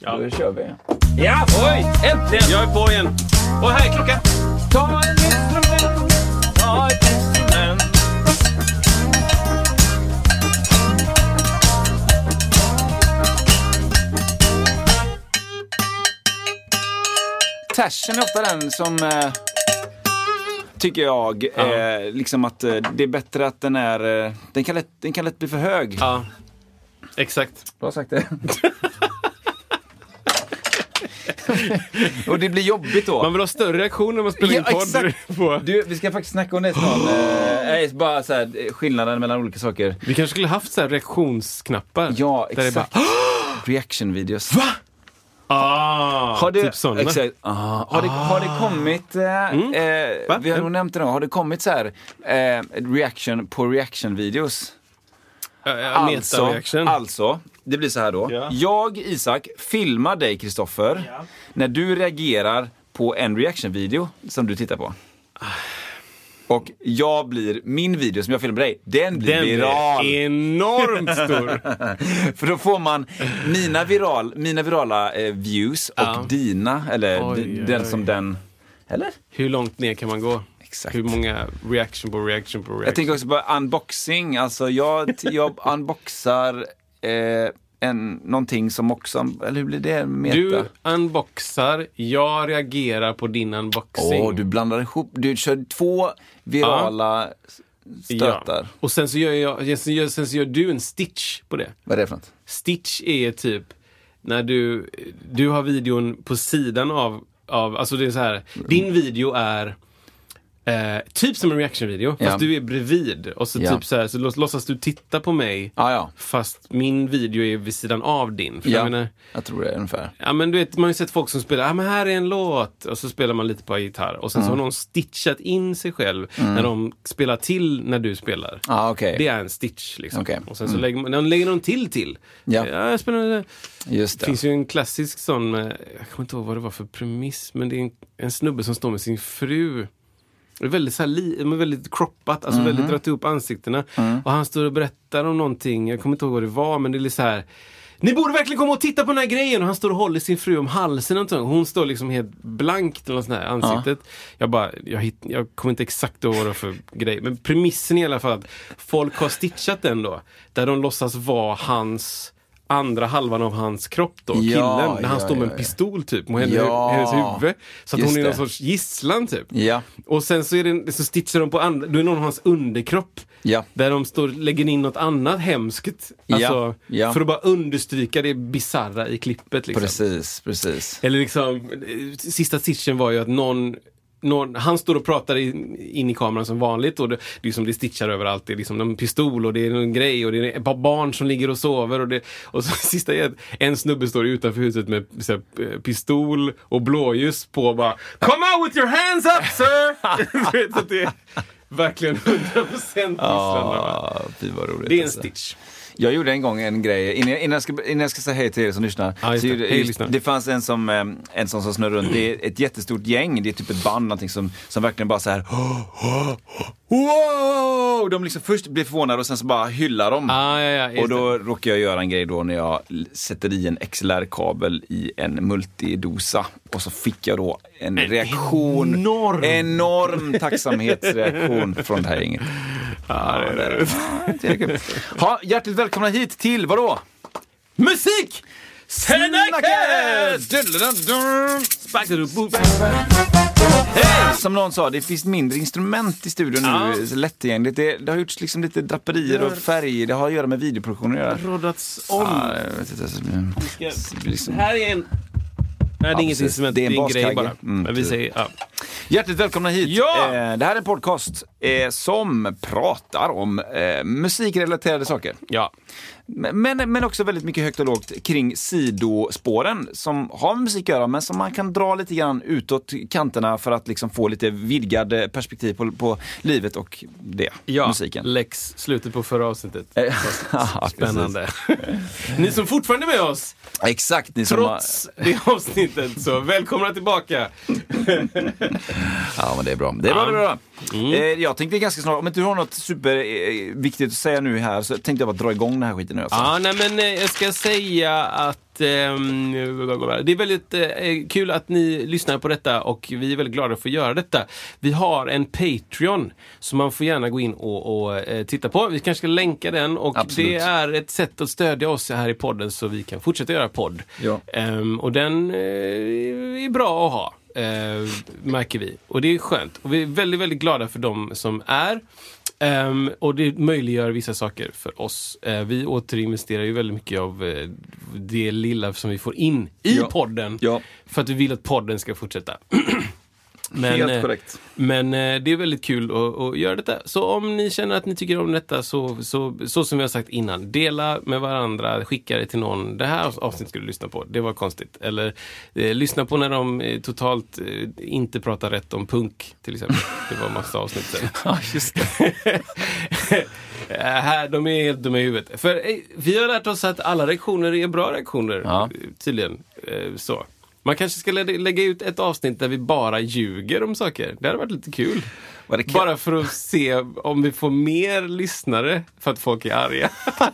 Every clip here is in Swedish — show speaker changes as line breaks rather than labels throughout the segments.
Ja. Då kör vi.
Ja, oj! Äntligen! Jag är på igen. Och här är klockan. Ta en instrument, ta ett instrument.
Tashen är ofta den som eh, tycker jag, eh, liksom att eh, det är bättre att den är, eh, den kan lätt, den kan lätt bli för hög.
Ja, exakt.
Bra sagt det. och det blir jobbigt då.
Man vill ha större reaktion när man spelar in
Ja,
podd.
exakt.
På.
Du, vi ska faktiskt snacka om det snart. Eh, bara så här, eh, skillnaden mellan olika saker.
Vi kanske skulle haft så här reaktionsknappar.
Ja,
Där det
exakt.
bara,
Reaction-videos. Va?
ah,
Har det,
typ sådana.
exakt, ah, har, det, har det kommit, eh, eh,
Va?
vi har nog nämnt det nog, har det kommit så här eh, reaction på reaction-videos? Alltså, alltså, det blir så här då.
Ja.
Jag, Isak, filmar dig, Kristoffer, när du reagerar på en reaction-video som du tittar på. Och jag blir, min video som jag filmar dig, den blir
Den
viral.
är enormt stor.
För då får man mina, viral, mina virala eh, views och
Ja.
dina, eller
Oj,
d-
oj,
den
oj.
som den... Eller?
Hur långt ner kan man gå?
Exakt.
Hur många reaction på reaction på reaction?
Jag tänker också på unboxing, alltså jag, jag unboxar eh, en, någonting som också, eller hur blir det? Meta?
Du unboxar, jag reagerar på din unboxing.
Åh, du blandar ihop, du kör två virala stötar.
Och sen så, gör jag, sen, gör, sen så gör du en stitch på det.
Vad är det för något?
Stitch är typ när du, du har videon på sidan av, av alltså det är så här, din video är Eh, typ som en reaction-video, fast
Ja.
du är bredvid. Och så,
Ja.
typ så, här, så låts- låtsas du titta på mig,
Ah, ja,
fast min video är vid sidan av din. För
ja.
jag menar,
jag tror det är ungefär.
Ja men du vet, man har ju sett folk som spelar, ja men här är en låt. Och så spelar man lite på gitarr. Och sen så har
Mm.
någon stitchat in sig själv när de spelar till när du spelar.
Ah, okej.
Det är en stitch liksom.
Okej.
Och sen så lägger, man, lägger någon till till.
Ja.
jag spelar.
Just
Det finns ju en klassisk sån, jag kommer inte ihåg vad det var för premiss, men det är en, en snubbe som står med sin fru. Väldigt, så li, men väldigt croppat, alltså
Mhm.
väldigt dragit upp ansiktena.
Mm.
Och han står och berättar om någonting, jag kommer inte ihåg vad det var, men det är lite så här. Ni borde verkligen komma och titta på den här grejen! Och han står och håller sin fru om halsen. Och hon står liksom helt blankt något sånt här ansiktet. Jag bara, jag, hitt, jag kommer inte exakt ihåg vad det var för grej. Men premissen i alla fall att folk har stitchat den då. Där de låtsas vara hans andra halvan av hans kropp då,
Ja,
killen. När han
ja,
står med
ja,
en pistol typ mot henne, hennes huvud. Så att
just
hon är någon
det.
sorts gisslan typ. Och sen så, är det, så stitchar de på andra, då är någon av hans underkropp. Där de står, lägger in något annat hemskt. Alltså. För att bara understryka det bizarra i klippet. Liksom.
Precis, precis.
Eller liksom, eh, sista stitchen var ju att någon någon, han står och pratar in, in i kameran som vanligt och det, det, är liksom, det stitchar överallt. Det är liksom en pistol och det är en grej och det är ett par barn som ligger och sover. Och, det, och så sista är en snubbe står utanför huset med här, eh, pistol och blåljus på och bara Come out with your hands up sir! Vet att det är verkligen 100% gisslan.
Ja,
det är en
alltså.
stitch.
Jag gjorde en gång en grej, innan jag, innan jag, ska, innan jag ska säga hej till er som lyssnar. Så
det.
gjorde-
Hej, lyssnare.
det fanns en som, eh, en som, som snurrar runt, det är ett jättestort gäng, det är typ ett band någonting som, som verkligen bara så här. Wow! De liksom först blir förvånade och sen så bara hyllar de.
Ah, ja, ja,
och då råkar jag göra en grej då när jag sätter i en XLR-kabel i en multidosa. Och så fick jag då en, reaktion.
enorm-
enorm tacksamhetsreaktion från det här gänget.
Ja, det är det.
Ja. Ha, hjärtligt välkomna hit till vadå?
Musik!
Snacket! Hej! Som någon sa, det finns mindre instrument i studion nu, så lättillgängligt. Det, det har gjorts liksom lite draperier och färger, det har att göra med videoproduktion att göra.
Roddats om.
Ja, jag vet inte, alltså, det liksom-
Här är en Nej, det är inget instrument,
Det
det
är
är
en
en grej bara.
Mm,
Men vi säger, ja.
Hjärtligt välkomna hit!
Ja!
Eh, det här är en podcast eh, som pratar om eh, musikrelaterade saker.
ja.
Men, men också väldigt mycket högt och lågt kring sidospåren som har med musik att göra men som man kan dra lite grann utåt kanterna för att liksom få lite vidgad eh, perspektiv på, på livet och det,
Ja,
musiken.
Lex, slutet på förra avsnittet.
Eh,
Spännande. Ni som fortfarande är med oss,
Exakt, ni som har,
trots det avsnittet, så välkomna tillbaka.
Ja, men det är bra. Det är bra, det är bra.
Mm.
Eh, jag tänkte ganska snart, om inte du har något superviktigt att säga nu här så tänkte jag bara dra igång den här skiten nu. Alltså.
Ja, nej men eh, jag ska säga att ehm, det är väldigt eh, kul att ni lyssnar på detta och vi är väldigt glada för att göra detta. Vi har en Patreon som man får gärna gå in och, och titta på. Vi kanske ska länka den och
Absolut.
det är ett sätt att stödja oss här i podden så vi kan fortsätta göra podd.
Ja.
Ehm, och den är bra att ha. Eh, märker vi. Och det är skönt. Och vi är väldigt, väldigt glada för de som är. Ehm, och det möjliggör vissa saker för oss. Eh, vi återinvesterar ju väldigt mycket av eh, det lilla som vi får in i
Ja.
podden.
Ja.
För att vi vill att podden ska fortsätta. Men,
Helt
eh,
korrekt.
Men eh, det är väldigt kul att, att göra detta. Så om ni känner att ni tycker om detta så, så, så som vi har sagt innan, dela med varandra, skicka det till någon. Det här avsnittet ska du lyssna på, det var konstigt. Eller eh, lyssna på när de eh, totalt eh, inte pratar rätt om punk till exempel. Det var massa avsnitt sen.
Ja, just det.
Här, de är helt dumma i huvudet. För eh, vi har lärt oss att alla reaktioner är bra reaktioner.
Ja.
Tydligen. Så. Man kanske ska lä- lägga ut ett avsnitt där vi bara ljuger om saker. Det hade varit lite kul. Bara för att se om vi får mer lyssnare för att folk är arga.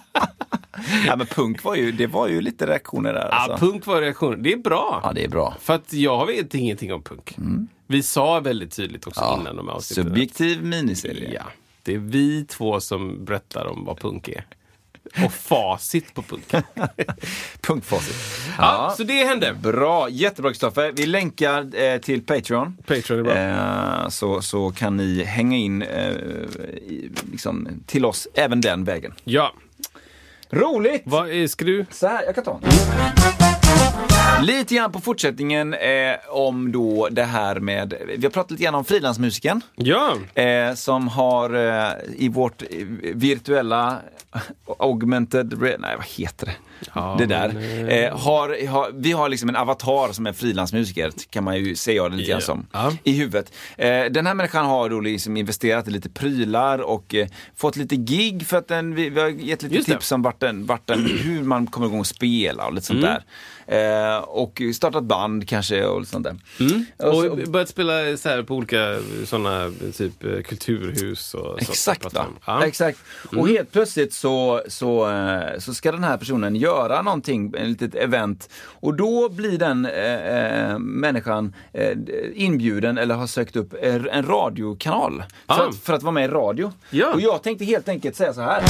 Ja, men punk var ju, det var ju lite reaktioner där.
Ja,
Alltså.
punk var reaktionen. Det är bra.
Ja, det är bra.
För att jag vet ingenting om punk. Vi sa väldigt tydligt också
Ja.
innan de här avsnitten.
Subjektiv miniserie.
Ja, det är vi två som berättar om vad punk är. Och facit på punk.
Punkfacit.
Ja, så det hände.
Bra, jättebra Kristoffer. Vi länkar eh, till Patreon.
Patreon är bra.
Eh, så, så kan ni hänga in eh, i, liksom, till oss även den vägen.
Ja,
Roligt!
vad ska du?
Så här, jag kan ta. Lite grann på fortsättningen eh, om då det här med, vi har pratat lite grann om frilansmusiken.
Ja,
Eh, som har eh, i vårt eh, virtuella augmented, re- nej vad heter det?
Ja,
det där.
men,
Eh, har, har, vi har liksom en avatar som är frilansmusiker, kan man ju säga det lite grann som,
Ja.
i huvudet. Eh, den här människan har då liksom investerat i lite prylar och eh, fått lite gig för att den, vi, vi har gett lite
Just det.
tips om vart den, vart den, hur man kommer igång och spela och lite sånt
Mm.
där. Eh, och startat band kanske och sånt där. Och så-
och börjat spela så här på olika sådana typ eh, kulturhus och så.
Exakt,
om. Ja.
Exakt. Och helt plötsligt så, så, eh, så ska den här personen göra någonting, ett litet event. Och då blir den eh, eh, människan eh, inbjuden eller har sökt upp en radiokanal för,
Ah.
att, för att vara med i radio.
Ja.
Och jag tänkte helt enkelt säga så här.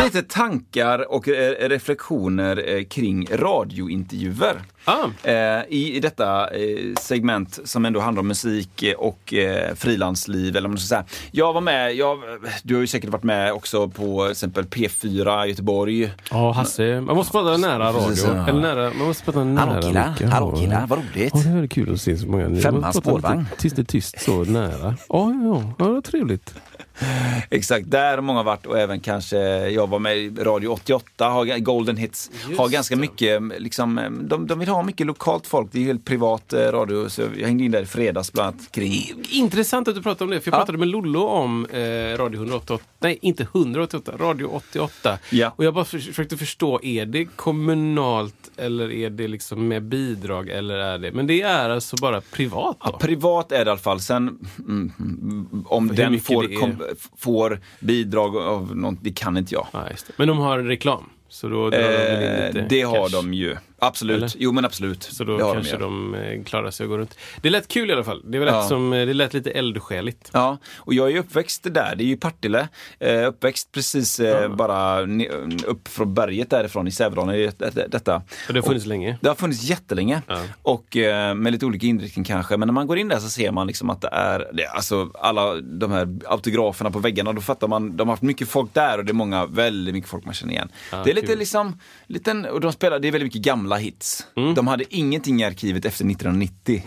Lite tankar och eh, reflektioner eh, kring radiointervjuer.
Ah.
Eh, i, I detta eh, segment som ändå handlar om musik eh, och eh, frilansliv. Eller man ska säga. Jag var med, jag, du har ju säkert varit med också på exempel P4 Göteborg.
Ja, Hasse. Man måste prata nära
Precis,
radio.
ja.
Eller nära, man måste prata nära
Hallå killar, hallå
Ja.
killar, vad roligt.
Ja, det är kul att se så många.
Femman spårvagn.
Tyst är tyst, så nära. Ja, ja, ja, vad trevligt.
Exakt, där har många varit och även kanske jag var med i Radio 88, har, Golden Hits, har ganska
det.
mycket, liksom, de, de vill ha mycket lokalt folk. Det är helt privat eh, radio, så jag hängde in där i fredags bland annat kring
Intressant att du pratar om det, för jag
Ja.
pratade med Lollo om eh, Radio 188, nej inte 188, Radio 88.
Ja.
Och jag bara för, försökte förstå, är det kommunalt eller är det liksom med bidrag eller är det, men det är alltså bara privat?
Ja, privat är det i alla fall. Sen mm, mm, om den får, kom, får bidrag av något, det kan inte jag.
Ja. Men de har reklam, så då drar de in
Eh,
lite
det har
cash.
de ju. Absolut.
Eller?
Jo men absolut.
Så då
det
kanske
de,
de, eh, klarar sig och går runt. Det lät kul i alla fall. Det, var
Ja.
lätt som, eh, det lät lite eldsjäligt.
Ja, och jag är uppväxt där. Det är ju Partille. Eh, uppväxt precis eh, bara ne- upp från berget därifrån i Sävedalen. det- det- Detta.
Och det har funnits länge.
Det har funnits jättelänge
Ja.
och eh, med lite olika inriktning kanske. Men när man går in där så ser man liksom att det är, det, alltså alla de här autograferna på väggarna. Då fattar man, de har haft mycket folk där och det är många, väldigt mycket folk man känner igen.
Ja,
det är lite
kul.
liksom, liten, och de spelar, det är väldigt mycket gamla alla hits. De hade ingenting i arkivet efter 1990.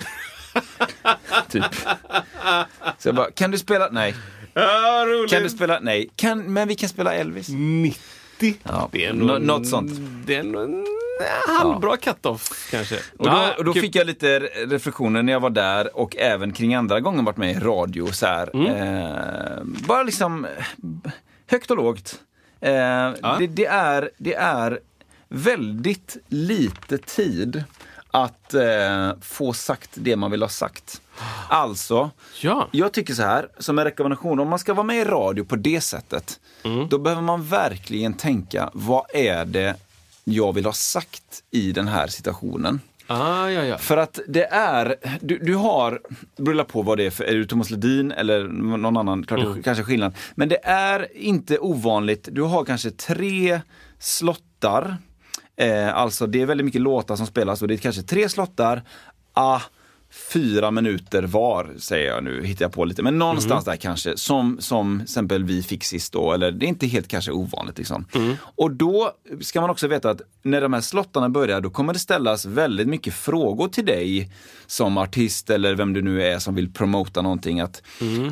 typ. Så jag bara, kan du spela? Nej.
Ja.
Kan du spela? Nej. Kan, men vi kan spela Elvis.
90?
Ja,
Det är nog,
något sånt.
Det är nog halvbra cut-off kanske.
Och då, och då fick jag lite reflektioner när jag var där och även kring andra gånger varit med i radio. Så
Mm.
eh, bara liksom högt och lågt. Eh, det, det, är, det är väldigt lite tid att eh, få sagt det man vill ha sagt. Alltså,
Ja.
jag tycker så här, som en rekommendation, om man ska vara med i radio på det sättet,
Mm.
då behöver man verkligen tänka, vad är det jag vill ha sagt i den här situationen?
Ah, ja, ja.
För att det är, du, du har, beror på vad det är för, är du Thomas Ledin eller någon annan, klart det kanske skillnad. Men det är inte ovanligt, du har kanske tre slottar, eh, alltså det är väldigt mycket låtar som spelas och det är kanske tre slottar, ah, fyra minuter var, säger jag nu, hittar jag på lite, men någonstans där kanske, som, som exempel vi fick sist då, eller det är inte helt kanske ovanligt. Liksom. Och då ska man också veta att när de här slottarna börjar, då kommer det ställas väldigt mycket frågor till dig som artist eller vem du nu är som vill promota någonting. Att,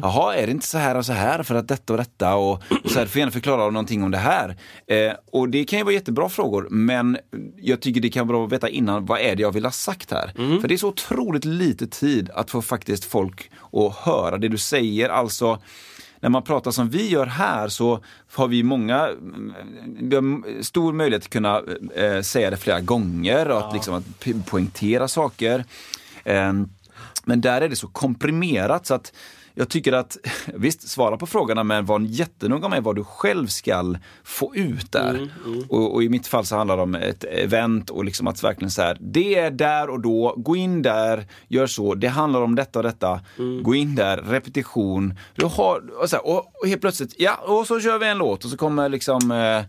jaha, är det inte så här och så här för att detta och detta och, och så här, får gärna förklara någonting om det här. Eh, och det kan ju vara jättebra frågor, men jag tycker det kan vara bra att veta innan, vad är det jag vill ha sagt här? För det är så otroligt lite tid att få faktiskt folk att höra det du säger. Alltså, när man pratar som vi gör här så har vi många, vi har stor möjlighet att kunna eh, säga det flera gånger och att, liksom, att po- poängtera saker. Eh, men där är det så komprimerat så att jag tycker att, visst, svara på frågorna men var jättenoga med vad du själv ska få ut där. Och, och i mitt fall så handlar det om ett event och liksom att verkligen så här, det är där och då, gå in där, gör så, det handlar om detta och detta, gå in där, repetition. Du har, och, så här, och, och helt plötsligt, ja, och så kör vi en låt och så kommer liksom eh,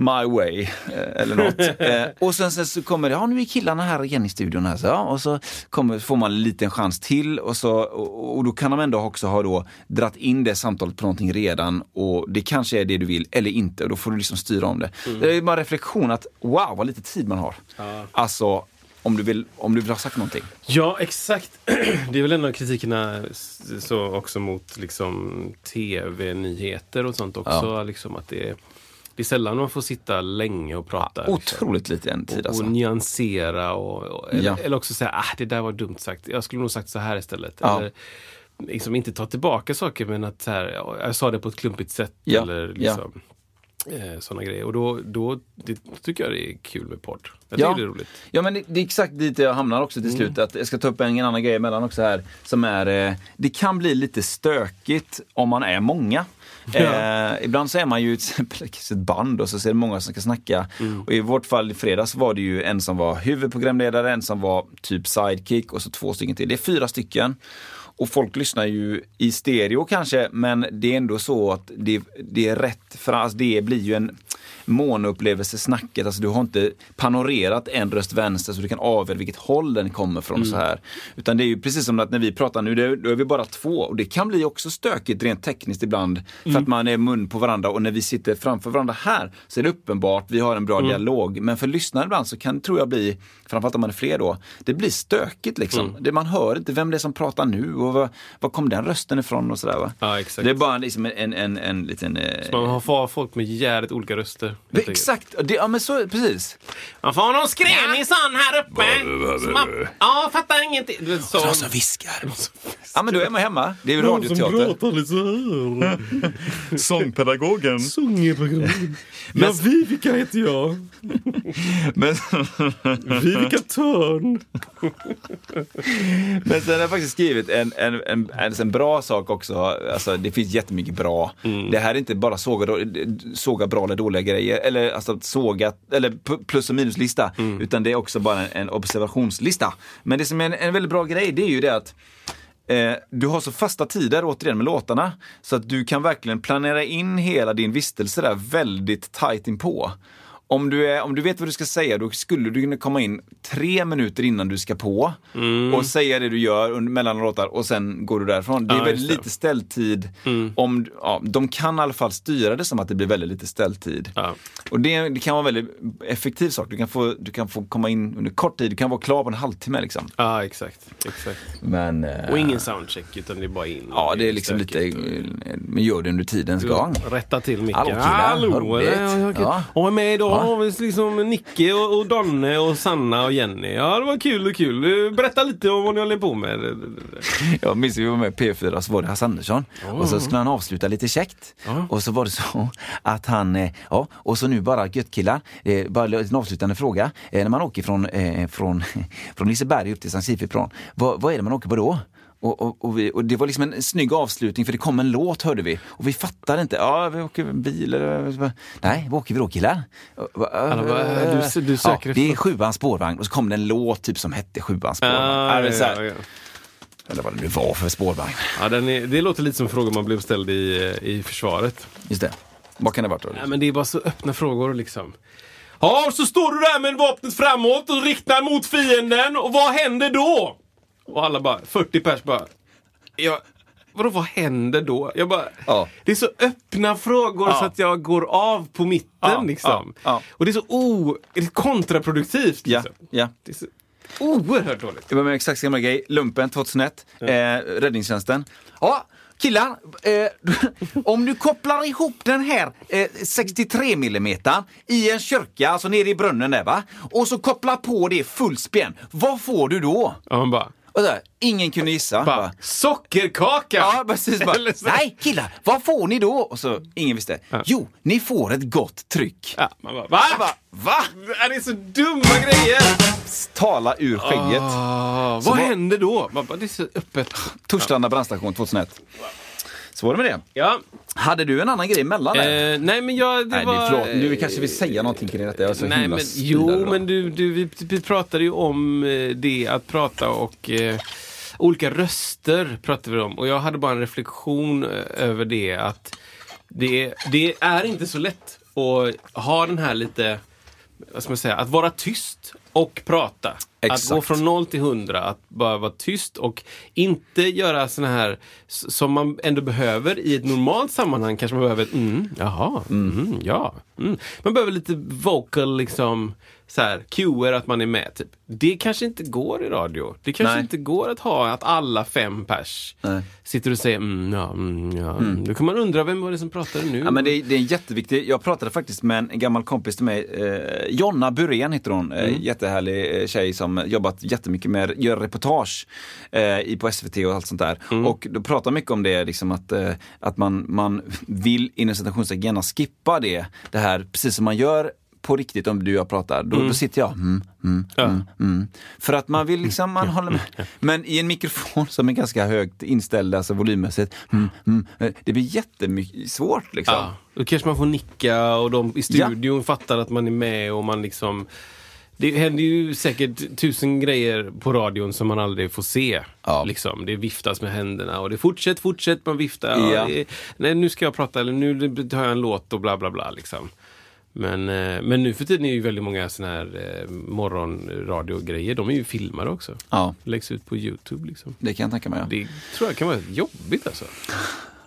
My Way eh, eller något. eh, och sen, sen så kommer det, ja nu är killarna här igen i studion här, så, ja, och så kommer, får man en liten chans till och, så, och, och då kan de ändå också ha då dratt in det samtalet på någonting redan och det kanske är det du vill eller inte och då får du liksom styra om det. Det är bara en reflektion att wow vad lite tid man har. Alltså om du, vill, om du vill ha sagt någonting.
Ja, exakt. Det är väl en av kritikerna så också mot liksom tv-nyheter och sånt också. Liksom att det, det är sällan man får sitta länge och prata. liksom.
Otroligt lite en tid
och,
alltså.
och nyansera och, och eller,
Ja.
eller också säga ah, det där var dumt sagt. Jag skulle nog sagt så här istället.
Ja.
Eller, liksom inte ta tillbaka saker men att så här, ja, jag sa det på ett klumpigt sätt.
Ja.
Eller
Ja.
liksom, eh, sådana grejer. Och då, då det, tycker jag det är kul med podd. Jag
Ja.
det är roligt.
Ja men det, det är exakt dit jag hamnar också till slut. Att jag ska ta upp en, en annan grej emellan också här. Som är, eh, det kan bli lite stökigt om man är många. Eh, ibland så är man ju exempel ett band och så är det många som ska snacka. Och i vårt fall i fredags var det ju en som var huvudprogramledare, en som var typ sidekick och så två stycken till. Det är fyra stycken. Och folk lyssnar ju i stereo kanske, men det är ändå så att det, det är rätt, för alltså det blir ju en monoupplevelse snacket. Alltså du har inte panorerat en röst vänster så du kan avgöra vilket håll den kommer från. så här. Utan det är ju precis som att när vi pratar nu, då är vi bara två. Och det kan bli också stökigt rent tekniskt ibland. För att man är mun på varandra och när vi sitter framför varandra här så är det uppenbart, vi har en bra dialog. Men för lyssnare ibland så kan det, tror jag, bli, framförallt om man är fler då, det blir stökigt liksom. Det, man hör inte vem det är som pratar nu och var, var kom den rösten ifrån och sådär va.
Ja, exakt.
Det är bara liksom en, en, en, en liten... eh,
Man har folk med jävligt olika röster. Enkelt.
Exakt, det, ja men så, precis.
Man får någon skränig sån här uppe. Som man, ja, fattar ingenting. Du vet, så.
viskar. Ja men då är man hemma. Det är ju radioteater.
lite så här.
Sångpedagogen.
Sångerprogram. Ja, Vivica heter jag.
Men,
Vivica Törn.
men sen har jag faktiskt skrivit en, en, en, en, en bra sak också. Alltså, det finns jättemycket bra. Det här är inte bara såga, såga bra eller dåliga grejer. Eller alltså såga, eller plus och minuslista. Utan det är också bara en, en observationslista. Men det som är en, en väldigt bra grej, det är ju det att Eh, du har så fasta tider återigen med låtarna så att du kan verkligen planera in hela din vistelse där väldigt tight inpå. Om du, är, om du vet vad du ska säga, då skulle du kunna komma in tre minuter innan du ska på
Mm.
och säga det du gör under, mellan låtar och sen går du därifrån. Det är
Ja,
väldigt lite ställtid. Om, ja, de kan i alla fall styra det som att det blir väldigt lite ställtid.
Ja.
Och det, det kan vara en väldigt effektiv sak. Du kan, få, du kan få komma in under kort tid, du kan vara klar på en halvtimme liksom.
Ja, exakt. exakt.
Men, eh,
Och ingen soundcheck, utan det är bara in.
Ja, det är liksom lite,
och-
eh, men gör det under tidens gång.
Rätta till micken.
Hallå, killar, vad roligt.
ja. Och med idag
Ja.
liksom Nicke och, och Donne och Sanna och Jenny. Ja, det var kul och kul. Berätta lite om vad ni håller på med.
Jag minns vi var med i P4 så var det Hasse Andersson och så skulle han avsluta lite käckt.
Ja.
Och så var det så att han, eh, ja, och så nu bara gött killar, eh, bara en avslutande fråga. Eh, när man åker från, eh, från, från Liseberg upp till Sankt Sifiplan, vad, vad är det man åker på då? Och, och, och, vi, och det var liksom en snygg avslutning för det kom en låt hörde vi och vi fattade inte. Ja, vi åker bil eller... Nej, åker vi?
Alla bara, du- du
ja, Det är sjuans spårvagn och så kom det en låt typ som hette sjuans spårvagn.
Ah,
Ja,
ja.
Eller vad det nu var för spårvagn.
Ja, är, det låter lite som frågor man blev ställd i, i försvaret.
Just det. Vad kan det ha varit då?
Nej, men det är bara så öppna frågor liksom. Ja, så står du där med vapnet framåt och riktar mot fienden och vad händer då? Och alla bara, 40 pers bara, ja, vadå vad händer då? Jag bara,
Ja.
det är så öppna frågor
Ja.
så att jag går av på mitten
Ja,
liksom.
ja, ja.
Och det är så o, det är kontraproduktivt.
Ja,
Liksom.
ja.
Det är så oerhört dåligt.
Det var med exakt samma grej. Lumpen 2001, eh, räddningstjänsten. Ja, killar. Eh, om du kopplar ihop den här eh, 63 mm i en kyrka, alltså nere i brunnen där va. Och så kopplar på det full spänn. Vad får du då?
Ja, man bara,
Och så ingen kunde gissa.
bara
Bara,
sockerkaka!
Ja, precis. Bara, Nej, killar, vad får ni då? Och så, ingen visste. Jo, ni får ett gott tryck.
Ja, man bara, va?
Bara, Va?
Det är så dumma grejer!
Tala ur skägget.
Ah, vad
vad-
händer då? Man bara, det är så öppet.
Torslanda brandstation 2001. Så var det med det.
Ja.
Hade du en annan grej emellan där?
Eh, nej men jag, det
Nej,
var...
förlåt. Nu kanske vill säga någonting kring detta. Jag är så
Nej men jo,
idag.
men du, du, vi, vi pratade ju om eh, det att prata och eh, olika röster pratade vi om. Och jag hade bara en reflektion eh, över det att det, det är inte så lätt att ha den här lite, vad ska man säga, att vara tyst och prata. Att
Exakt.
gå från noll till hundra, att bara vara tyst och inte göra såna här som man ändå behöver i ett normalt sammanhang. Kanske man behöver ett mm, jaha, mm, ja. Mm. Man behöver lite vocal liksom, så här, cuer att man är med. Typ. Det kanske inte går i radio. Det kanske
Nej.
inte går att ha att alla fem pers
Nej.
sitter och säger mm, ja, mm, ja. Mm. Då kan man undra vem var det som pratade nu?
Ja, men det, är- det är jätteviktigt. Jag pratade faktiskt med en gammal kompis till mig, eh, Jonna Burén heter hon. Eh,
Mm.
jättehärlig eh, tjej som jobbat jättemycket med att göra reportage eh, på SVT och allt sånt där.
Mm.
Och då pratar mycket om det, liksom att, eh, att man, man vill inom citationstecken gärna skippa det. Det här, precis som man gör på riktigt om du och jag pratar, då, då sitter jag mm, mm, mm, mm. För att man vill liksom, man håller med. Men i en mikrofon som är ganska högt inställd, alltså volymmässigt, mm, mm, eh, det blir jättemycket svårt liksom.
Ja, då kanske man får nicka och de i studion fattar att man är med och man liksom det händer ju säkert tusen grejer på radion som man aldrig får se.
Ja.
Liksom. Det viftas med händerna och det fortsätt, fortsätt, man viftar. Ja.
Ja.
det, nej, nu ska jag prata eller nu tar jag en låt och bla bla bla. Liksom. Men, eh, men nu för tiden är ju väldigt många såna här eh, morgonradiogrejer, de är ju filmade också.
Ja,
Läggs ut på Youtube liksom.
det kan jag tänka mig. Ja.
Det tror jag kan vara jobbigt alltså.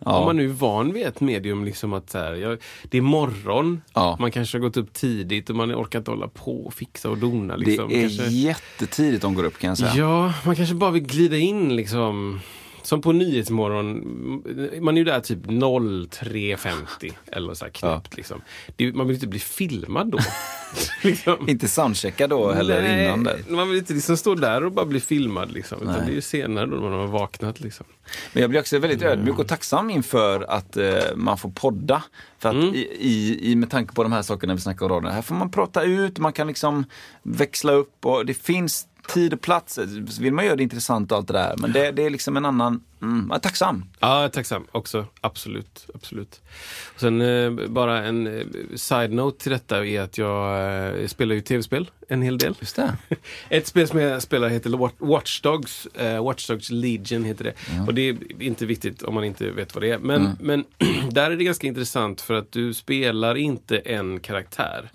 Ja.
Om man nu är van vid ett medium, liksom att så här, jag, det är morgon,
Ja.
man kanske har gått upp tidigt och man orkar inte hålla på och fixa och dona.
Det
Liksom.
är
kanske,
jättetidigt de går upp kan jag säga.
ja, man kanske bara vill glida in liksom. Som på Nyhetsmorgon, man är ju där typ 03.50 eller så här knappt. Liksom. Det, man vill inte bli filmad då. liksom.
Inte soundchecka då heller
Nej,
innan där.
Man vill inte liksom stå där och bara bli filmad. Liksom. Utan
Nej.
det är ju senare då man har vaknat. Liksom.
Men jag blir också väldigt ödmjuk och tacksam inför att eh, man får podda. För att
Mm.
i, i, med tanke på de här sakerna vi snackar om här får man prata ut, man kan liksom växla upp och det finns tid och plats. Vill man göra det intressant och allt det där. Men det, det är liksom en annan, mm, jag är tacksam.
Ja, jag är tacksam också. Absolut. absolut. Och sen eh, bara en eh, side-note till detta är att jag eh, spelar ju tv-spel en hel del.
Just det.
Ett spel som jag spelar heter Wa- Watch Dogs. Eh, Watch Dogs Legion heter det. Och det är inte viktigt om man inte vet vad det är. Men, men där är det ganska intressant för att du spelar inte en karaktär.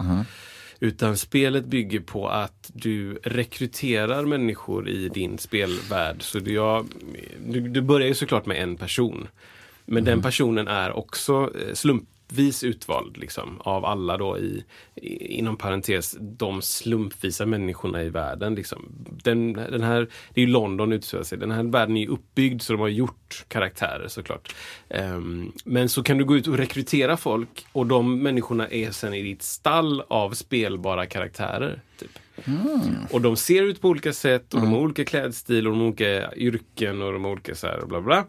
Utan spelet bygger på att du rekryterar människor i din spelvärld. Så du, jag, du, du börjar ju såklart med en person. Men den personen är också eh, slumpvis utvald liksom, av alla då i, inom parentes, de slumpvisa människorna i världen. Liksom. Den, den här, det är ju London utspelar sig. Den här världen är uppbyggd så de har gjort karaktärer såklart. Ehm, men så kan du gå ut och rekrytera folk och de människorna är sen i ditt stall av spelbara karaktärer. Typ. Och de ser ut på olika sätt och de har olika klädstil och de har olika yrken och de har olika så här och bla bla.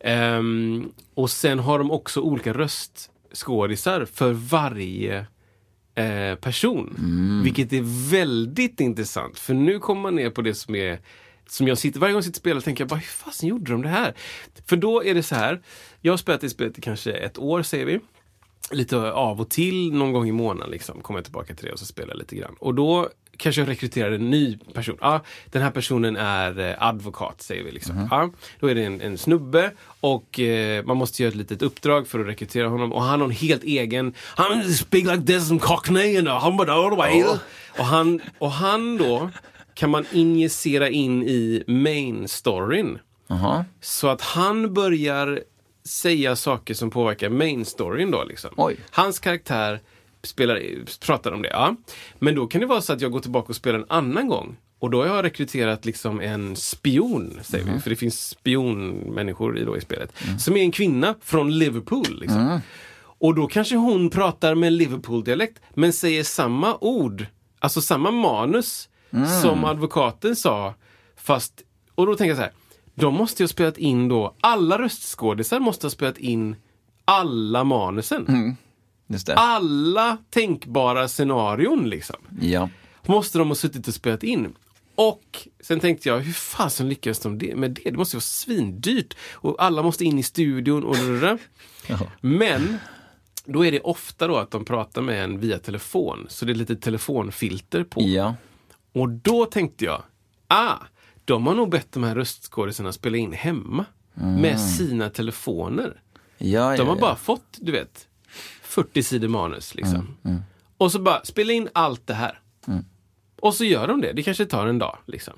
Ehm, och sen har de också olika röstskådisar för varje eh, person. Vilket är väldigt intressant. För nu kommer man ner på det som är som jag sitter, varje gång jag sitter och spelar tänker jag bara, hur fasen gjorde de det här? För då är det så här, jag har spelat i spelet i kanske ett år säger vi lite av och till, någon gång i månaden liksom, kommer jag tillbaka till det och så spelar jag lite grann. Och då kanske jag rekryterar en ny person. Ja, den här personen är eh, advokat, säger vi. Liksom. Ja, då är det en, en snubbe och eh, man måste göra ett litet uppdrag för att rekrytera honom. Och han har en helt egen, han speak like this and cockney and han bara. Och han, och han då kan man injicera in i main storyn.
Jaha.
Så att han börjar säga saker som påverkar main storyn då. Liksom. Hans karaktär spelar, pratar om det. Ja. Men då kan det vara så att jag går tillbaka och spelar en annan gång. Och då har jag rekryterat liksom en spion, säger vi. För det finns spionmänniskor i, då i spelet. Som är en kvinna från Liverpool. Liksom. Och då kanske hon pratar med Liverpool-dialekt, men säger samma ord, alltså samma manus som advokaten sa. Fast, och då tänker jag så här, de måste ju ha spelat in då, alla röstskådisar måste ha spelat in alla manusen. Alla tänkbara scenarion liksom.
Ja.
Måste de ha suttit och spelat in. Och sen tänkte jag, hur fasen lyckades de det, med det? Det måste ju vara svindyrt. Och alla måste in i studion och där. Men då är det ofta då att de pratar med en via telefon. Så det är lite telefonfilter på.
Ja.
Och då tänkte jag, ah, de har nog bett de här röstskådisarna spela in hemma. Med sina telefoner.
Ja, ja,
De har
ja.
bara fått, du vet, 40 sidor manus. Liksom. Och så bara, spela in allt det här. Och så gör de det. Det kanske tar en dag. Liksom.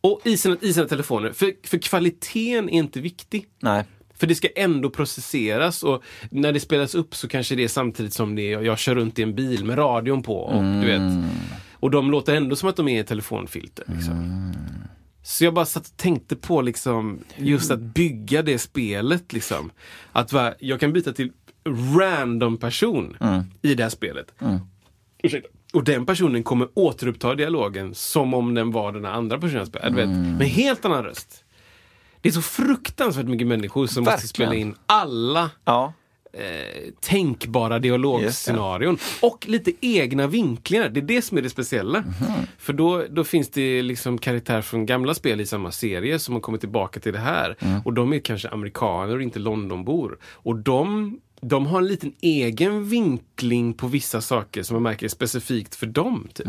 Och i sina, i sina telefoner. För, för kvaliteten är inte viktig.
Nej.
För det ska ändå processeras och när det spelas upp så kanske det är samtidigt som det är, jag kör runt i en bil med radion på. Och, du vet, och de låter ändå som att de är i telefonfilter. Liksom. Så jag bara satt och tänkte på liksom, just att bygga det spelet. Liksom. Att va, jag kan byta till random person i det här spelet. Ursäkta. Och den personen kommer återuppta dialogen som om den var den andra personen. spelade. Vet, med helt annan röst. Det är så fruktansvärt mycket människor som måste
Verkligen.
spela in alla
Ja.
eh, tänkbara dialogscenarion. Och lite egna vinklingar. Det är det som är det speciella. För då, då finns det liksom karaktärer från gamla spel i samma serie som har kommit tillbaka till det här. Och de är kanske amerikaner och inte Londonbor. Och de, de har en liten egen vinkling på vissa saker som man märker är specifikt för dem. Typ.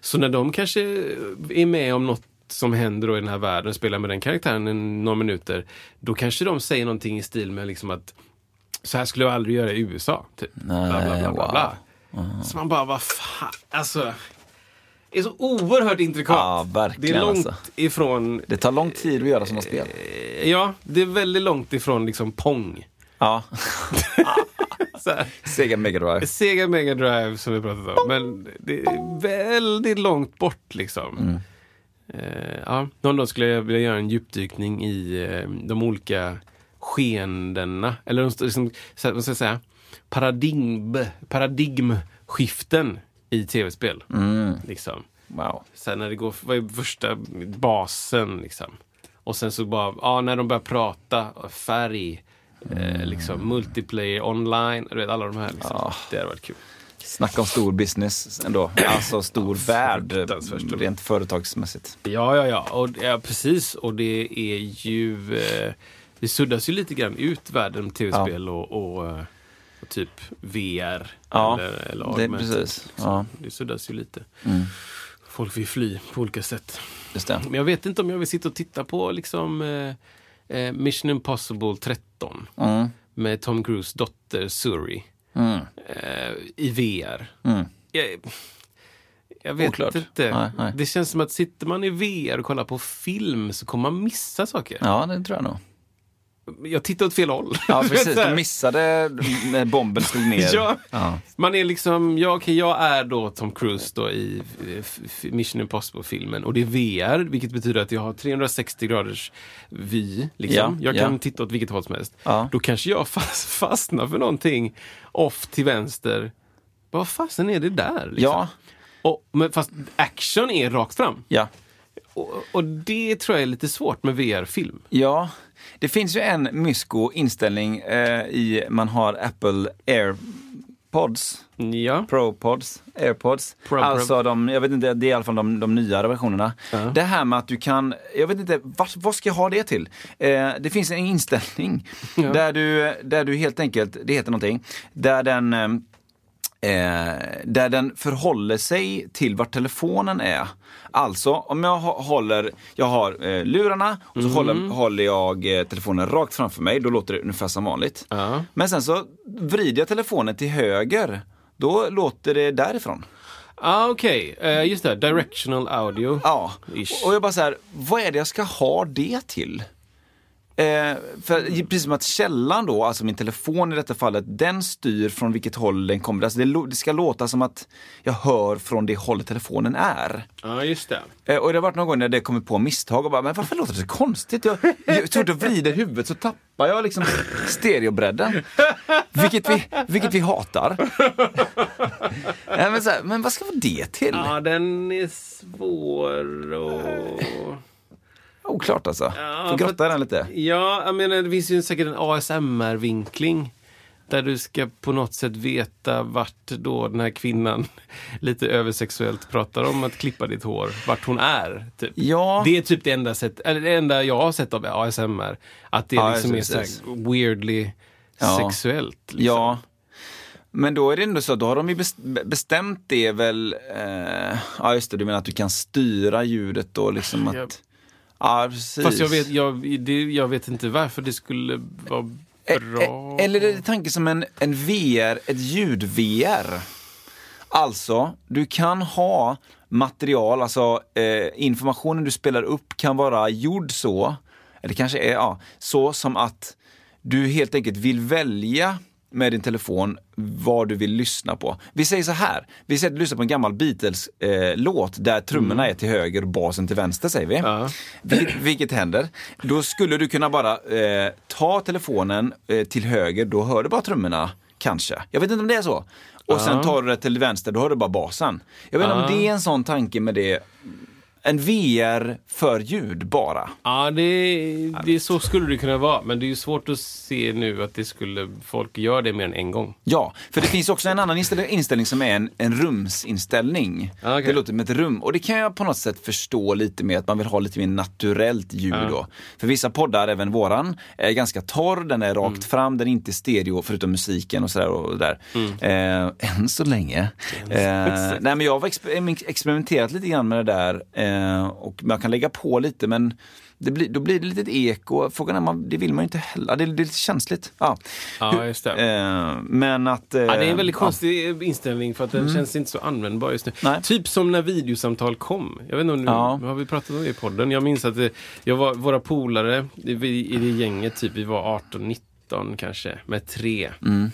Så när de kanske är med om något som händer då i den här världen spelar med den karaktären i några minuter. Då kanske de säger någonting i stil med liksom att så här skulle jag aldrig göra i USA. Typ. bla, bla, bla, bla, bla. Så man bara, vad fan, alltså. Det är så oerhört intrikat.
Ja,
Det är långt
alltså.
ifrån,
Det tar lång tid att göra sådana spel.
eh, ja, det är väldigt långt ifrån liksom Pong.
Ja. Sega Mega Drive.
Sega Mega Drive som vi pratat om. Men det är väldigt långt bort liksom. Eh, ja, någon dag skulle jag vilja göra en djupdykning i eh, de olika skeendena. Eller liksom, så vad ska jag säga? Paradigm, paradigmskiften i tv-spel. Liksom.
Wow.
Sen när det går, vad är första basen liksom? Och sen så bara, ja när de börjar prata, färg, eh, liksom multiplayer online, du vet alla de här liksom. Det hade varit kul.
Snacka om stor business ändå. Alltså stor värld
fruktansvärt stor.
rent företagsmässigt.
Ja, ja, ja. Och, ja, precis. Och det är ju... Eh, det suddas ju lite grann ut världen tv-spel och, och, eh, och typ VR.
Ja,
eller, eller
det precis.
liksom.
Ja.
Det suddas ju lite. Folk vill fly på olika sätt. Men jag vet inte om jag vill sitta och titta på liksom eh, eh, Mission Impossible 13
Mm.
med Tom Cruise dotter Suri
Mm.
eh, i VR.
Mm.
jag, jag vet
Oklart.
inte.
Nej, nej.
Det känns som att sitter man i VR och kollar på film så kommer man missa saker.
Ja, det tror jag nog.
Jag tittar åt fel håll.
Ja, precis. Du missade när bomben slog ner.
Ja.
Ja.
Man är liksom, ja, okej, jag är då Tom Cruise då i Mission Impossible-filmen och det är VR, vilket betyder att jag har 360 graders vy. Liksom.
Ja,
jag
ja.
kan titta åt vilket håll som helst.
Ja.
Då kanske jag fast, fastnar för någonting off till vänster. Vad fasen är det där? Liksom?
Ja,
Och, men fast action är rakt fram.
ja.
Och, och det tror jag är lite svårt med VR-film.
Ja, det finns ju en mysko inställning eh, i, man har Apple AirPods,
Ja.
ProPods, AirPods.
Pro-
alltså de, jag vet inte, det är i alla fall de, de nyare versionerna.
Ja.
Det här med att du kan, jag vet inte, vad, vad ska jag ha det till? Eh, det finns en inställning
Ja.
där, du, där du helt enkelt, det heter någonting, där den eh, där den förhåller sig till vart telefonen är. Alltså, om jag håller, jag har eh, lurarna och så håller, håller jag eh, telefonen rakt framför mig, då låter det ungefär som vanligt.
Ja.
Men sen så vrider jag telefonen till höger, då låter det därifrån.
Ah, Okej, Eh, just det. Directional audio.
Ja, och jag bara så här, vad är det jag ska ha det till? Eh, för precis som att källan då, alltså min telefon i detta fallet, den styr från vilket håll den kommer. Alltså det, det ska låta som att jag hör från det hållet telefonen är.
Ja, just det.
Eh, och det har varit någon gång när det kommer på misstag och bara, men varför låter det så konstigt? Jag, jag, fort jag vrider huvudet så tappar jag liksom stereobredden. Vilket vi, vilket vi hatar. Nej, men, så här, men vad ska vara det till?
Ja, den är svår och...
Oklart alltså.
Ja,
Får grotta den lite.
Ja, jag menar, det finns ju säkert en ASMR-vinkling. Där du ska på något sätt veta vart då den här kvinnan lite översexuellt pratar om att klippa ditt hår, vart hon är. Typ.
Ja.
Det är typ det enda, sätt, eller det enda jag har sett av ASMR. Att det
Ja,
liksom är så här weirdly
Ja.
sexuellt. Liksom.
Ja. Men då är det ändå så, då har de ju bes- bestämt det väl, eh, ja just det, du menar att du kan styra ljudet då liksom att, Ja. precis.
Fast jag vet, jag, det, jag vet inte varför det skulle vara
E-
bra.
e- Eller är det tanken som en, en VR, ett ljud-VR? Alltså, du kan ha material, alltså eh, informationen du spelar upp kan vara gjord så, eller kanske är, ja, så som att du helt enkelt vill välja med din telefon vad du vill lyssna på. Vi säger så här, vi säger att du lyssnar på en gammal Beatles-låt där trummorna är till höger och basen till vänster säger vi.
Ja.
Vilket, vilket händer? Då skulle du kunna bara eh, ta telefonen eh, till höger, då hör du bara trummorna, kanske. Jag vet inte om det är så. Och sen
Ja.
tar du det till vänster, då hör du bara basen. Jag vet inte
Ja.
om det är en sån tanke med det. En VR för ljud bara.
Ja, det, det, så skulle det kunna vara. Men det är ju svårt att se nu att det skulle, folk gör det mer än en gång.
Ja, för det finns också en annan inställ- inställning som är en, en rumsinställning.
Ah, okej.
Det låter som ett rum och det kan jag på något sätt förstå lite med att man vill ha lite mer naturellt ljud
Ja.
då. För vissa poddar, även våran, är ganska torr, den är rakt
Mm.
fram, den är inte stereo förutom musiken och sådär. Och där.
Mm.
Eh, än så länge. Eh, nej men jag har exper- experimenterat lite grann med det där eh, och man kan lägga på lite men det blir, då blir det lite eko. Frågan är, man, det vill man ju inte heller. Det, det är lite känsligt. Ja,
Ja, just det.
Eh, men att... Eh,
Ja, det är en väldigt
ja.
konstig inställning för att den känns inte så användbar just nu.
Nej.
Typ som när videosamtal kom. Jag vet inte om nu,
Ja.
har vi pratat om det i podden? Jag minns att det, jag var, våra polare vi, i det gänget, typ, vi var 18-19 kanske, med tre.
Mm.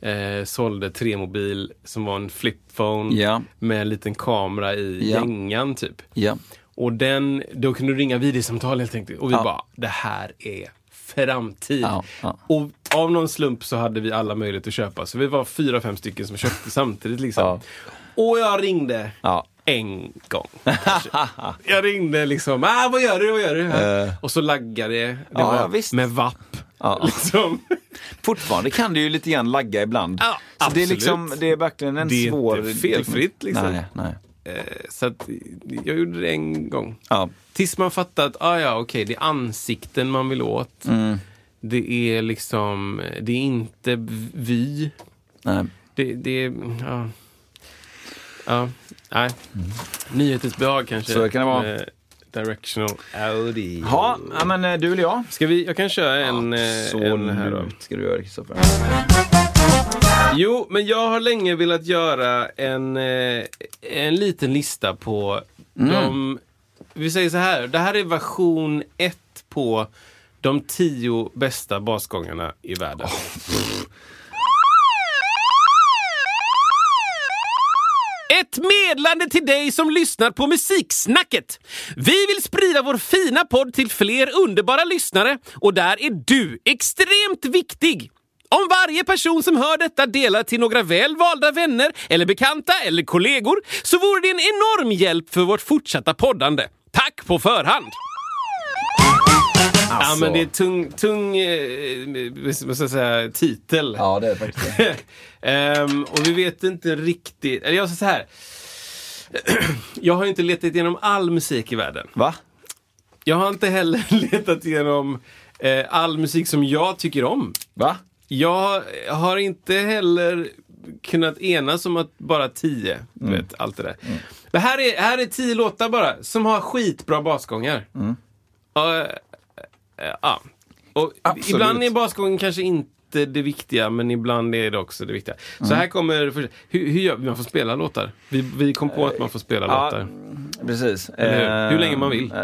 Eh, sålde tre mobil som var en flipphone
Ja.
med en liten kamera i
Ja.
gängan typ.
Ja.
Och den, då kunde du ringa videosamtal helt enkelt. Och vi
Ja.
bara, det här är framtid.
Ja, ja.
Och av någon slump så hade vi alla möjlighet att köpa. Så vi var fyra, fem stycken som köpte samtidigt liksom. Och jag ringde. En gång. kanske. jag ringde liksom, ah, vad gör du, vad gör du?
Eh.
Och så laggade det. det
Ja,
var
ja.
Med vapp.
Ja.
Liksom.
Fortfarande kan det ju lite grann lagga ibland.
Ja,
så det är, liksom, det är verkligen en
Det är inte
svår...
felfritt, liksom.
Nej, nej.
Eh, så att jag gjorde det en gång.
Ja.
Tills man fattar att, ah, ja, okej, det är ansikten man vill åt.
Mm.
Det är liksom, det är inte vy.
Nej.
Det, det är, ja. Ja, nej. Nyhetens behag kanske.
Så kan det vara.
Directional Audi.
Ja, ja, men eh, du eller jag?
Ska vi, jag kan köra en, eh,
Så
en här då.
ska du göra Kristoffer.
Jo, men jag har länge velat göra en, eh, en liten lista på de... Vi säger så här, det här är version 1 på de tio bästa basgångarna i världen. Ett medlande till dig som lyssnar på Musiksnacket. Vi vill sprida vår fina podd till fler underbara lyssnare och där är du extremt viktig. Om varje person som hör detta delar till några väl valda vänner eller bekanta eller kollegor så vore det en enorm hjälp för vårt fortsatta poddande. Tack på förhand! Ja,
Alltså.
men det är tung, tung eh, ska jag säga, titel.
Ja, det är det faktiskt.
Ehm, och vi vet inte riktigt, eller jag säger så här. Jag har inte letat igenom all musik i världen.
Va?
Jag har inte heller letat igenom eh, all musik som jag tycker om.
Va?
Jag har inte heller kunnat enas om att bara tio, du
Mm.
vet, allt det där. Men här är, här är tio låtar bara, som har skitbra basgångar.
Mm.
Eh, ja. Och
Absolut.
ibland är basgången kanske inte det viktiga, men ibland är det också det viktiga. Så
Mm.
här kommer, för, hur, hur gör vi? Man får spela låtar. Vi, vi kom på att man får spela
Ja,
låtar.
precis.
Eller hur? Hur länge man vill.
Eh,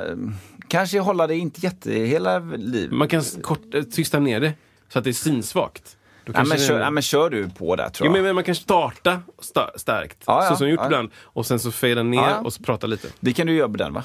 kanske hålla det inte jätte hela livet.
Man kan kort, eh, tysta ner det, så att det är synsvagt.
Ja, men, kör, ja, men kör du på där tror jag.
men, men man kan starta sta starkt,
Ja, ja,
så som jag gjort
ja.
ibland. Och sen så fejda ner
Ja, ja.
och prata lite.
Det kan du göra på den va?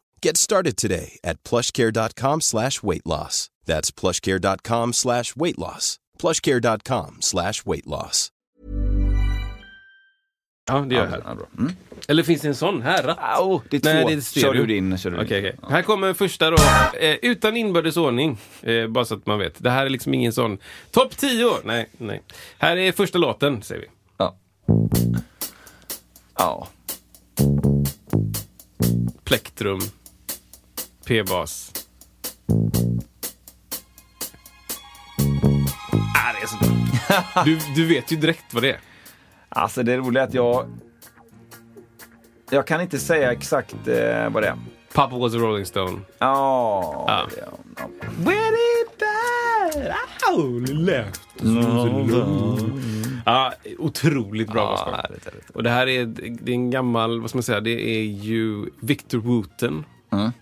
Get started today at plushcare.com slash weight loss. That's plushcare.com slash weight loss. plushcare.com slash weight loss.
Ja, det gör jag
Ja. Mm.
Eller finns det en sån här? Ratt?
Au, det är två.
Nej, det är stereo.
kör du din. Kör du din.
Okej, okej. Här kommer första då. Eh, utan inbördes ordning. Eh, bara så att man vet. Det här är liksom ingen sån topp 10. Nej, nej. Här är första låten, säger vi.
Ja. Ja.
Plektrum. P-bas. Ah, det är så bra. Du, du vet ju direkt vad det är.
Alltså det roliga är att jag... Jag kan inte säga exakt eh, vad det är.
Papa was a rolling stone.
Ja.
Where did that owl left? Ja, otroligt bra
härligt, härligt.
Och det här är, det är en gammal, vad ska man säga, det är ju Victor Wooten.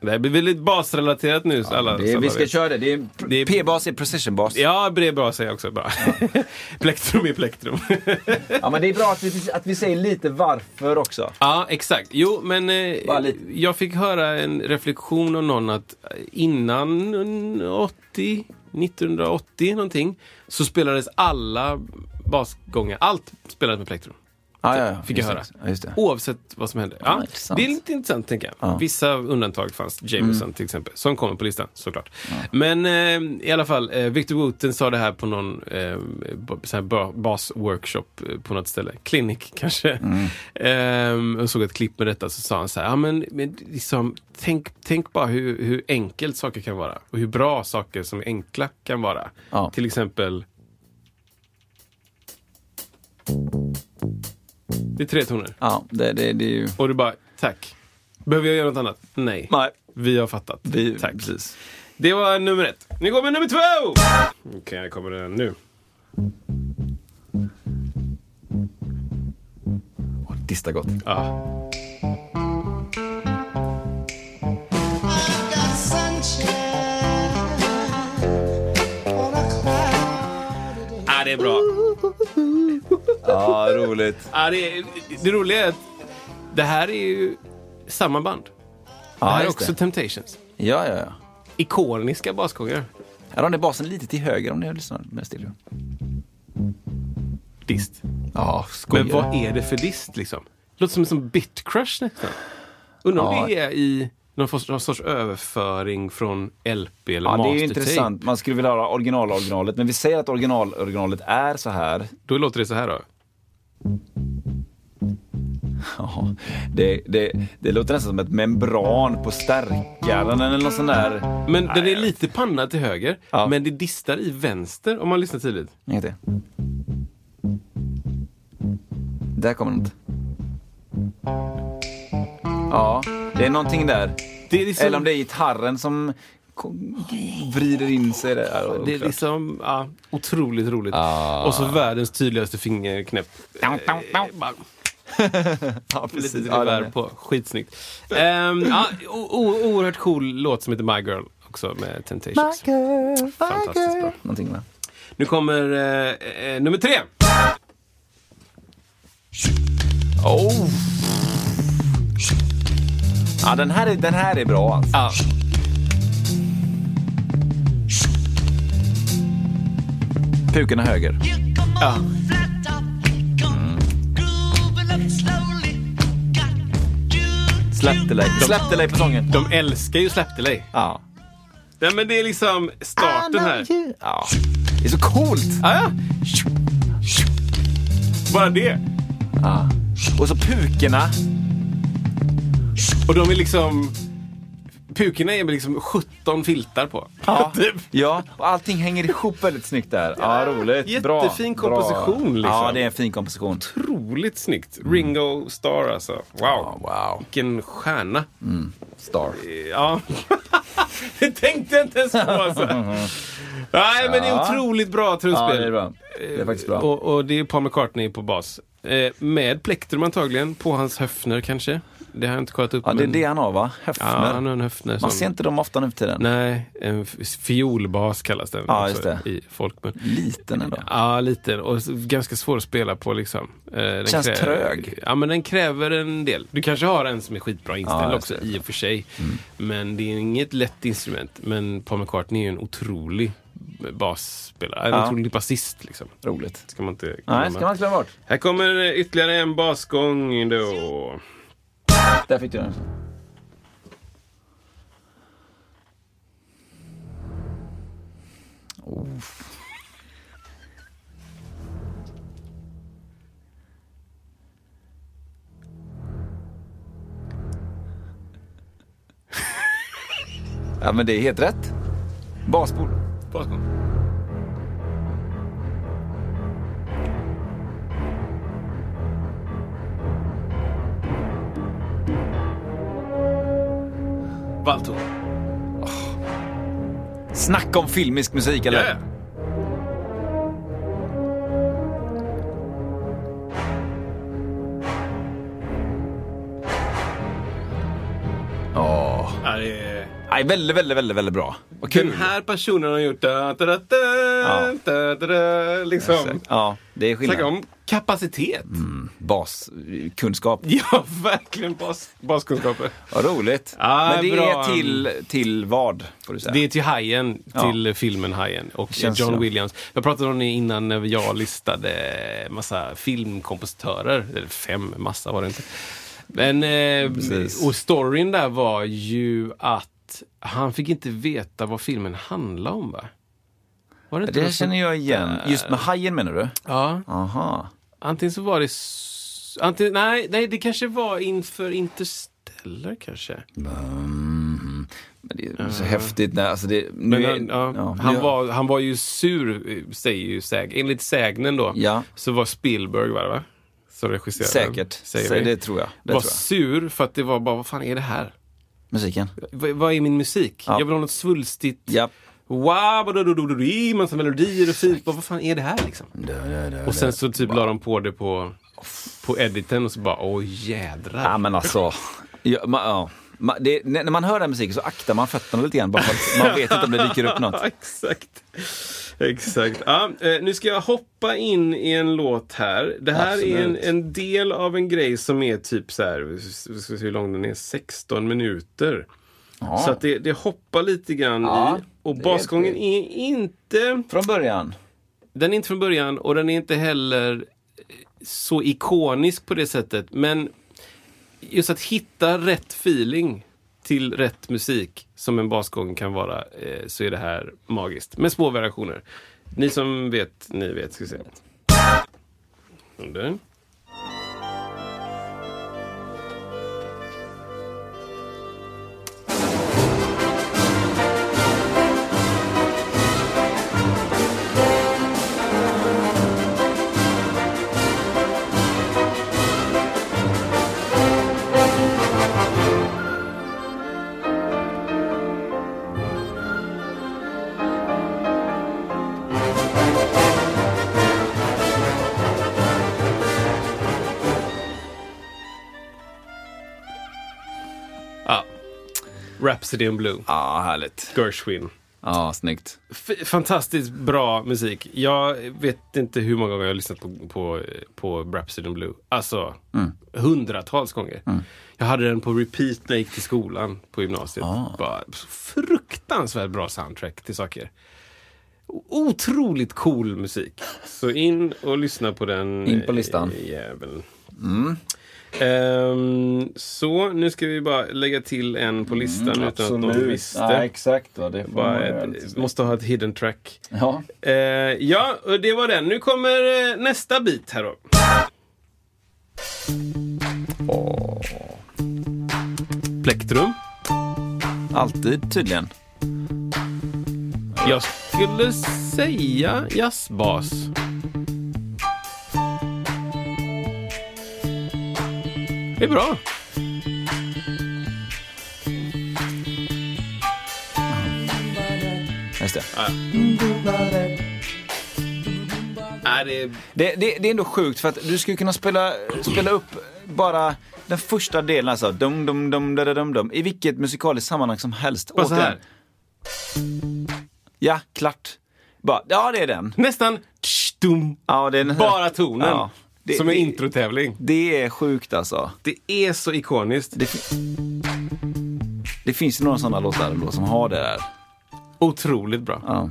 Det här blir väldigt basrelaterat nu. så alla,
är, vi ska
vet.
köra det. det är,
Det är-
P-bas är precision-bas.
Ja, det är säga också. Bra. plektrum är plektrum.
Ja, men det är bra att vi, att vi säger lite varför också.
ja, exakt. Jo, men eh, jag fick höra en reflektion av någon att innan 80, 1980 någonting, så spelades alla basgångar, allt spelades med plektrum.
Ja, ja, ja.
Fick jag höra.
det.
Oavsett vad som hände. Ja,
intressant.
det är lite intressant, tänker jag.
Ja. Mm.
Vissa undantag fanns. Jameson till exempel, som kommer på listan såklart. Men eh, i alla fall, eh, Victor Wooten sa det här på någon eh, bas-workshop eh, på något ställe. Clinic kanske.
Mm.
Eh, och såg ett klipp med detta, så sa han så här, ja men, men liksom, tänk, tänk bara hur, hur enkelt saker kan vara. Och hur bra saker som är enkla kan vara. Till exempel Det är tre toner.
Ja, det, det, det är ju...
Och du bara, tack. Behöver jag göra något annat? Nej.
Nej.
Vi har fattat.
Vi,
tack.
Precis.
Det var nummer ett. Nu kommer nummer två! Okej, här kommer den nu.
Dista gott.
Ja.
got sunshine on a cloud.
Ah, det är bra.
Ja, roligt.
Ja, det, det roliga är att det här är ju samma band. Det här är
just
också
det.
Temptations.
Ja, ja, ja.
Ikoniska basgångar.
Här har ni basen lite till höger om ni lyssnar med stereo.
Dist.
Ja, skojar.
Men vad är det för dist liksom? Låter som en sån bitcrush nästan. Undrar om
Ja.
det är i någon sorts, någon sorts överföring från LP eller
Ja, det är ju
mastertape.
intressant. Man skulle vilja höra original-originalet, men vi säger att original-originalet är så här.
Då låter det så här då.
Ja, det, det, det låter nästan som ett membran på stärkaren eller något sånt där.
Men den är lite panna till höger,
Ja.
men det distar i vänster om man lyssnar tydligt.
Inget det. Där kommer något. Ja, det är någonting där.
Det är liksom,
Eller om det är gitarren som vrider in sig där. Ja,
det är liksom ja, otroligt roligt.
Ah.
Och så världens tydligaste fingerknäpp. Eh,
ja,
Lite
precis. Ja,
revär
är-
på. Skitsnyggt. Um, ja, o- o- oerhört cool låt som heter My Girl också med Temptations. Fantastiskt bra.
Någonting med.
Nu kommer eh, eh, nummer tre.
Oh. Ja, den här är, den här är bra alltså.
Ja.
Pukorna höger.
Ja.
Släpp delay. Släpp delay på sången.
De älskar ju Slap Delay.
Ja.
Nej, men det är liksom starten här.
Ja. Det är så coolt.
Ah, ja. Bara det.
Ja. Och så pukorna.
Och de är liksom... Pukorna är med liksom 17 filtar på.
Ja.
Typ.
ja, och allting hänger ihop väldigt snyggt där. Ja, roligt. Bra.
Jättefin
Bra.
komposition, liksom.
Ja, det är en fin komposition.
Otroligt snyggt. Ringo Starr alltså. Wow.
Ja, wow.
Vilken stjärna.
Star.
Ja. det tänkte jag inte ens på alltså. Nej, men det är otroligt bra trumspel.
Ja, det är bra. Det är faktiskt bra.
Och, och det är Paul McCartney på bas. Eh, med plektrum antagligen, på hans höfner kanske. Det har jag inte kollat upp.
Ja, det är
men-
det han har va?
Ja,
Höfner.
han har en höfner
Man
som...
ser inte dem ofta nu för tiden.
Nej, en fiolbas kallas den
Ja, just det.
i folkmun.
Liten ändå.
Ja, lite. Och ganska svår att spela på liksom. Eh, den
Känns
krä-
trög.
Ja, men den kräver en del. Du kanske har en som är skitbra inställd
Ja,
också.
Mm.
i och för sig. Men det är inget lätt instrument. Men Paul McCartney är ju en otrolig basspelare. En
Ja.
otrolig basist liksom.
Roligt.
Ska man inte
Nej,
glömma.
ska man inte glömma bort.
Här kommer ytterligare en basgång då.
Där fick du den. Oh. Ja men det är helt rätt. Basbord.
Basgång. Valto.
Snacka om filmisk musik eller?
Ja,
Nej, väldigt, väldigt, väldigt, väldigt bra. Vad kul.
Den här personen har gjort da, da, da, da,
Ja.
da, da, da, liksom.
Ja, det är
Snacka
skillnad.
om kapacitet.
Baskunskap.
Ja, verkligen bas, baskunskaper.
Vad roligt.
Ja,
Men det
bra.
är till, till vad, får du säga?
Det är till Hajen,
Ja.
till filmen Hajen och
Känns
John
så.
Williams. Jag pratade om det innan när jag listade massa filmkompositörer. Eller fem, massa var det inte. Men, eh, och storyn där var ju att han fick inte veta vad filmen handlade om va? Var det inte
Det känner jag igen.
där?
Just med hajen menar du?
Ja,
Aha.
antingen så var det... Antingen, nej, nej, det kanske var inför Interstellar kanske.
Mm. Men det är så häftigt. När, alltså det, nu
Men
är,
han, ja,
ja,
han,
nu-
var, han var ju sur, säger ju säg, enligt sägnen då,
Ja.
så var Spielberg, var det va? Som regisserade.
Säkert.
Säger
det tror jag. Det
var
tror jag.
sur för att det var bara, vad fan är det här?
Musiken.
V- vad är min musik?
Ja.
Jag vill ha något svulstigt.
Ja.
Wow, massa melodier och fint. Vad fan är det här liksom? Och sen så typ la de på det på, på editen och så bara, åh jädrar.
Ja men alltså. Ja, man, ja. Man, det, när när man hör den musiken så aktar man fötterna lite grann bara för att man vet inte om det dyker upp något.
Exakt. Exakt. Ja, eh, nu ska jag hoppa in i en låt här. Det här är en,
Absolut.
en del av en grej som är typ så här, vi ska se hur lång den är, 16 minuter.
Ja.
Så att det, det hoppar lite grann
Ja,
i. Och
är
basgången
det.
är inte,
Från början.
den är inte från början och den är inte heller så ikonisk på det sättet. Men just att hitta rätt feeling till rätt musik som en basgång kan vara, eh, så är det här magiskt. Med små variationer. Ni som vet, ni vet. Ska vi se. Rhapsody in Blue.
Ja, härligt.
Gershwin.
Ja, snyggt.
F- fantastiskt bra musik. Jag vet inte hur många gånger jag har lyssnat på, på, på Rhapsody in Blue. Alltså, hundratals gånger. Jag hade den på repeat när jag gick till skolan på gymnasiet. Bara fruktansvärt bra soundtrack till saker. Otroligt cool musik. Så in och lyssna på den.
In på listan.
eh, Jäveln. Ehm, så, nu ska vi bara lägga till en på listan utan att någon visste.
Ja, exakt. Va? Det
ett, måste ha ett hidden track.
Ja.
Eh, ja, och det var den. Nu kommer eh, nästa bit här då. Plektrum.
Alltid tydligen.
Jag skulle säga jazzbas. Det är bra.
Just det.
Nej, det är...
Det, det, det är ändå sjukt för att du skulle kunna spela, spela upp bara den första delen, alltså dum, dum, dum, dum, dum, dum, i vilket musikaliskt sammanhang som helst.
Bara så här.
Ja, klart. Bara, ja, det är den.
Nästan tsch-dum.
Ja, det är här-
Bara tonen.
Ja. Det-
som en
det-
introtävling.
Det är sjukt alltså.
Det är så ikoniskt.
Det, det finns ju några sådana låtar då som har det där.
Otroligt bra.
Ja.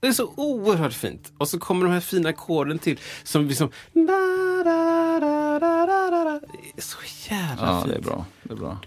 Det är så oerhört fint. Och så kommer de här fina ackorden till. Som liksom... Det är så jävla
ja,
fint.
det är bra. Det är bra.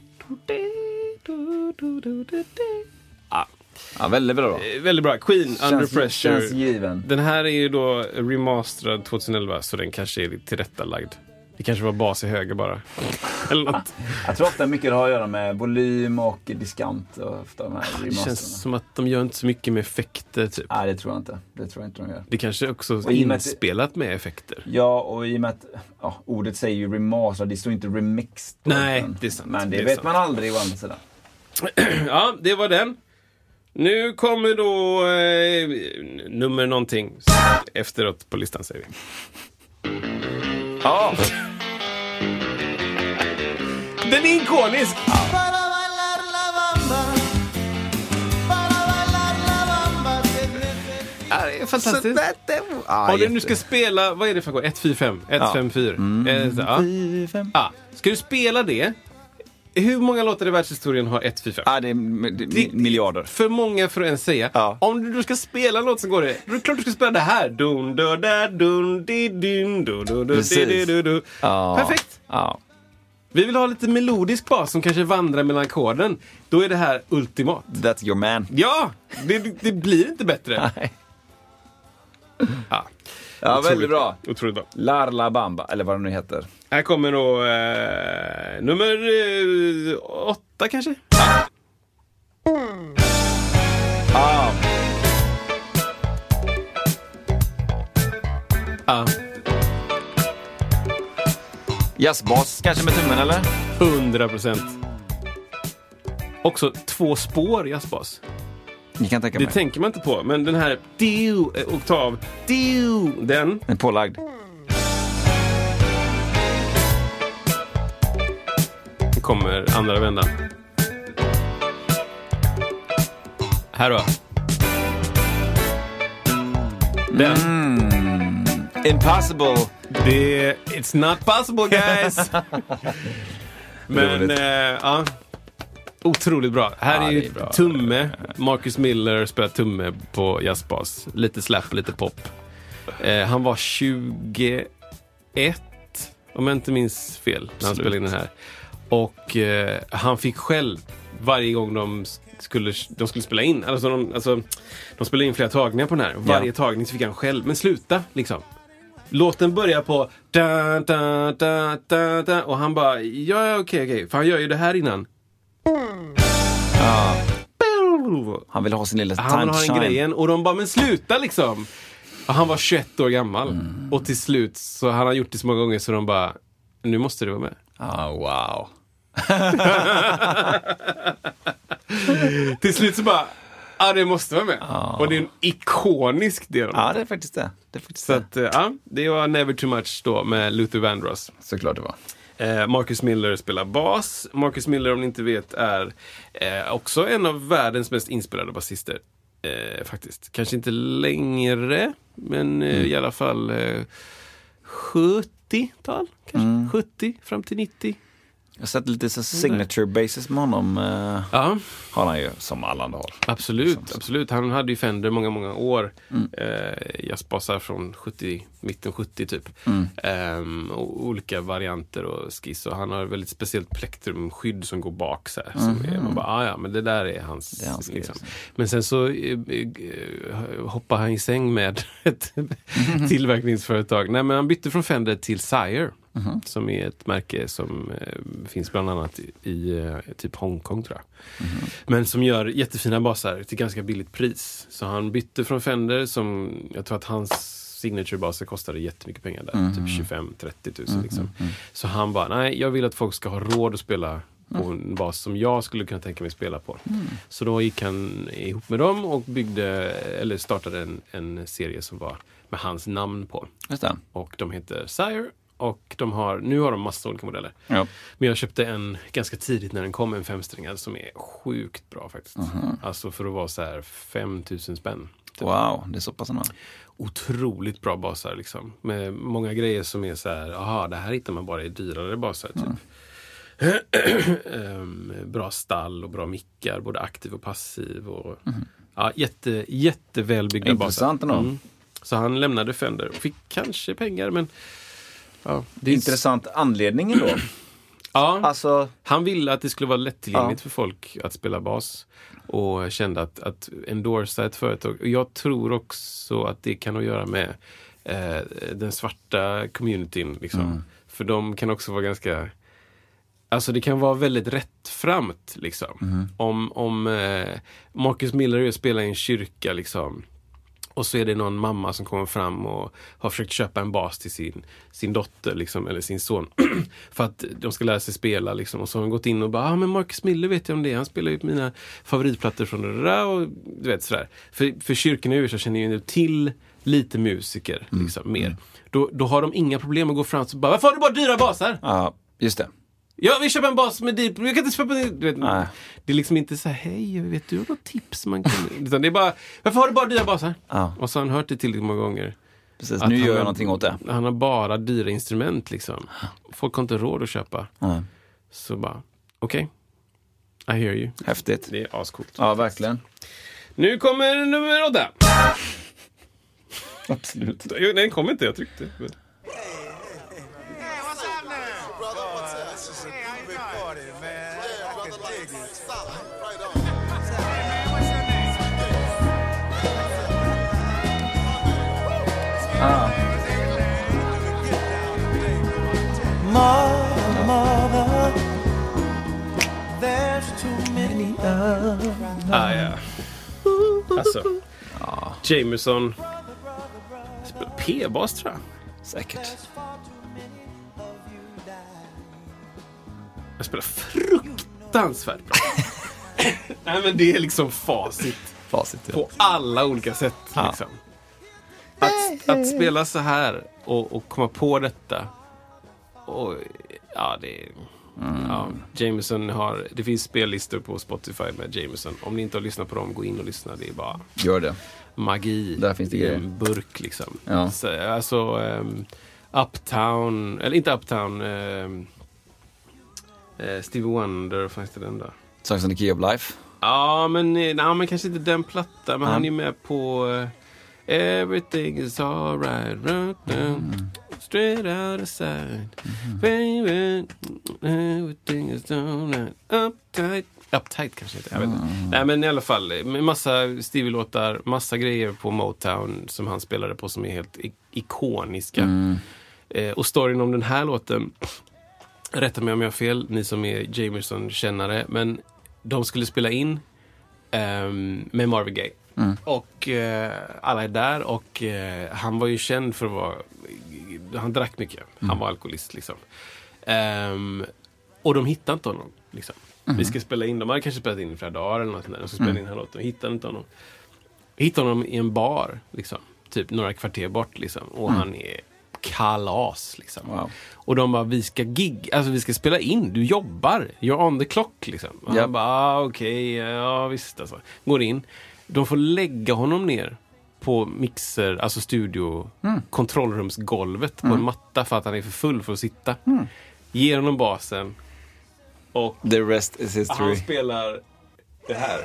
Ja,
väldigt bra.
Eh, väldigt bra. Queen, Under
Känns-
Pressure.
Känns given.
Den här är ju då remasterad 2011 så den kanske är tillrättalagd. Det kanske var bas i höger bara. Eller något.
Jag tror ofta mycket det har att göra med volym och diskant. Och ofta de här
Det känns som att de gör inte så mycket med effekter typ.
Nej, det tror jag inte. Det tror jag inte de gör.
Det kanske också är inspelat med effekter.
Ja, och i och med att ja, ordet säger ju remaster, det står inte remixed.
Nej,
den.
det är sant.
Men det,
Det
vet
sant.
man aldrig å andra sidan.
Ja, det var den. Nu kommer då eh, nummer någonting efteråt på listan säger vi.
Ja,
Den är ikonisk! Det är fantastiskt. Om du nu ska spela, vad är det för ackord? 1, 4, 5? 1,
Ja.
5, 4? Eh, så, ja.
Fy, fem.
Ja. Ska du spela det? Hur många låtar i världshistorien har 1, 4, 5?
Ja, det är, miljarder.
För många för att ens säga.
Ja.
Om du då ska spela en låt så går det. Då är det klart du ska spela det här. Dun, du, da, dun, di, dun, du, du, du, di, du, du.
Ja.
Perfekt.
Ja.
Vi vill ha lite melodisk bas som kanske vandrar mellan ackorden. Då är det här ultimat.
That's your man.
Ja! Det, det blir inte bättre.
Nej.
Ja,
Ja, väldigt bra.
Otroligt bra.
Larla Bamba, eller vad det nu heter.
Här kommer då eh, nummer eh, åtta kanske?
Ja,
Ja.
jazzbas kanske med tummen eller?
100 procent. Också två spår jazzbas.
Ni kan tänka
Det
mig.
tänker man inte på, men den här diu, eh, oktav, diu, den.
Den är pålagd.
Kommer andra vändan. Här då. Den.
Mm. Impossible.
Det, it's not possible guys! Men, eh, ja. Otroligt bra. Här
Ja,
är
är bra.
tumme. Marcus Miller spelar tumme på jazzbas. Lite slap, lite pop. Eh, han var 21, om jag inte minns fel, när han
Absolut.
spelade in den här. Och eh, han fick själv, varje gång de skulle, de skulle spela in, alltså de, alltså, de spelade in flera tagningar på den här. Varje tagning så fick han själv, men sluta liksom. Låten börjar på da, da, da, da, da, och han bara, ja, ja, okej, okej, för han gör ju det här innan.
Han vill ha sin lilla
Han den
shine.
grejen och de bara, men sluta liksom. Och han var 21 år gammal.
Mm.
Och till slut, så han har gjort det så många gånger så de bara, nu måste du vara med.
Ah, wow.
Till slut så bara, ja det måste vara med. Och det är en ikonisk del av
Ja,
det.
det är faktiskt det. det, är faktiskt
Så att, eh, ja, det var Never Too Much då med Luther Vandross.
Såklart det var.
Eh, Marcus Miller spelar bas. Marcus Miller, om ni inte vet, är eh, också en av världens mest inspelade basister. Eh, faktiskt. Kanske inte längre, men eh, i alla fall eh, 70-tal. Kanske 70 fram till 90.
Jag har sett lite så signature bases med honom. Eh,
Ja,
har han ju, som alla andra har.
absolut.
Som-
absolut. Han hade ju Fender många, många år. Eh, jazzbasar från 70, mitten 70 typ. Ehm, och olika varianter och skiss. Och han har väldigt speciellt plektrumskydd som går bak så här. Som är, man bara, ah, ja, men det där är hans.
Det är hans
liksom.
alltså.
Men sen så eh, eh, hoppar han i säng med ett tillverkningsföretag. Nej, men han bytte från Fender till Sire. Som är ett märke som eh, finns bland annat i, eh, typ Hongkong tror jag. Men som gör jättefina basar till ganska billigt pris. Så han bytte från Fender som, jag tror att hans signature-baser kostade jättemycket pengar där. Typ 25-30 tusen liksom. Så han bara, nej jag vill att folk ska ha råd att spela på en bas som jag skulle kunna tänka mig spela på. Så då gick han ihop med dem och byggde, eller startade en, en serie som var med hans namn på. Och de heter Sire och de har, nu har de massa olika modeller.
Ja.
Men jag köpte en ganska tidigt när den kom, en femsträngad som är sjukt bra faktiskt. Alltså för att vara så här 5000 spänn.
Wow, det är så pass ändå.
Otroligt bra basar liksom. Med många grejer som är så här, aha, det här hittar man bara i dyrare basar. Typ. Ehm, bra stall och bra mickar, både aktiv och passiv. Och, ja, jätte, jättevälbyggda
Intressant
basar.
ändå.
Så han lämnade Fender och fick kanske pengar men ja, det är
Intressant anledningen då.
Ja,
Alltså,
han ville att det skulle vara lättillgängligt
Ja.
för folk att spela bas. Och kände att, att endorsa ett företag. Och jag tror också att det kan ha att göra med eh, den svarta communityn. Liksom. För de kan också vara ganska Alltså det kan vara väldigt rättframt liksom. Om, om eh, Marcus Miller spelar i en kyrka liksom. Och så är det någon mamma som kommer fram och har försökt köpa en bas till sin, sin dotter liksom, eller sin son. för att de ska lära sig spela. Liksom. Och så har hon gått in och bara, ah, men Marcus Miller vet jag om det. Han spelar ju mina favoritplattor från det där. Och, du vet, sådär. För, för kyrkorna i USA känner ju nu till lite musiker. Liksom, mer. Då, då har de inga problem att gå fram och bara, varför har du bara dyra basar?
ja, just det.
Ja, vi köper en bas med deep. Jag kan inte köpa en... Vet,
Nej.
det är liksom inte så här, hej, vet du något tips man kan... Utan det är bara, varför har du bara dyra basar?
Ja.
Och så har han hört det tillräckligt många gånger.
Precis, nu gör jag
har-
någonting åt det.
Han har bara dyra instrument liksom. Folk har inte råd att köpa.
Ja.
Så bara, okej. I hear you.
Häftigt.
Det är ascoolt.
Ja, verkligen.
Nu kommer nummer åtta.
Absolut.
Nej, den kom inte, jag tryckte. Ah, ja. Alltså. Jameson. Spelar P-bas tror jag.
Säkert.
Jag spelar fruktansvärt bra. Nej men det är liksom facit
Facit. ja.
på alla olika sätt.
Ja.
Liksom. Att, att spela så här och, och komma på detta. Och, ja, det är... Ja, Jameson har, det finns spellistor på Spotify med Jameson. Om ni inte har lyssnat på dem, gå in och lyssna. Det är bara,
Gör det.
magi
Där finns det
i en burk liksom.
Ja.
Så, alltså ehm, Uptown, eller inte Uptown, um, Stevie Wonder, vad fanns det den där?
Songs on the Key of Life.
Ja, men, eh, nej, men kanske inte den plattan. Men
Ja.
han är med på eh, Everything is alright right now. Straight out of sight. Alright. Uptight. Uptight kanske inte. Jag vet inte. Nej, men i alla fall. eh, med Massa Stevie-låtar, massa grejer på Motown som han spelade på som är helt ikoniska. Eh, och storyn om den här låten, rätta mig om jag har fel, ni som är Jamerson-kännare, men de skulle spela in ehm, med Marvin Gaye. Och eh, alla är där och eh, han var ju känd för att vara, han drack mycket. Han var alkoholist liksom. Ehm, och de hittade inte honom. Liksom. Vi ska spela in, de hade kanske spelat in i flera dagar eller något sånt där. De ska spela in den här låten och hittade inte honom. Hittade honom i en bar, liksom. Typ några kvarter bort liksom. Och han är kalas liksom.
Wow.
Och de bara, vi ska gig, alltså vi ska spela in, du jobbar, you're on the clock liksom. Och
Ja.
han bara, ah, okej, ja visst alltså. Går in, de får lägga honom ner på mixer, alltså studio, kontrollrumsgolvet på en matta för att han är för full för att sitta. Ger honom basen och
The rest is
han
history.
spelar det här.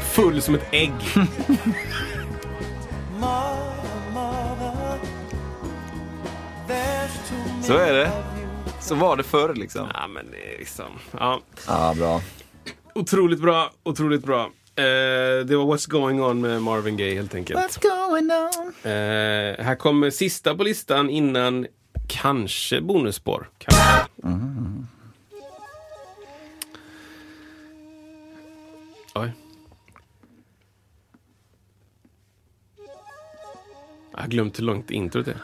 Full som ett ägg.
Så är det. Så var det förr liksom.
ja, men det är liksom, ja.
Ja, bra.
Otroligt bra, otroligt bra. Eh, det var What's going on med Marvin Gaye helt enkelt.
going on?
Eh, här kommer sista på listan innan kanske bonusspår. Kanske. Oj. Jag har glömt hur långt introt är.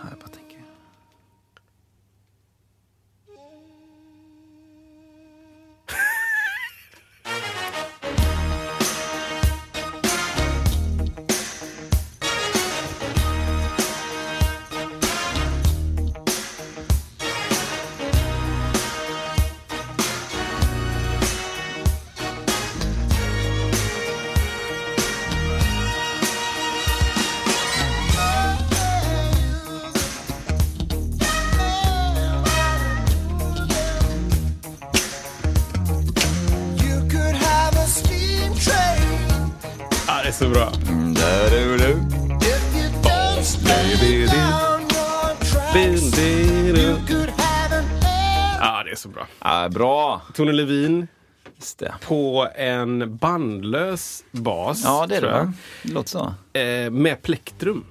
Det. på en bandlös bas.
Ja, det är det va? Det låter så.
Eh, med plektrum.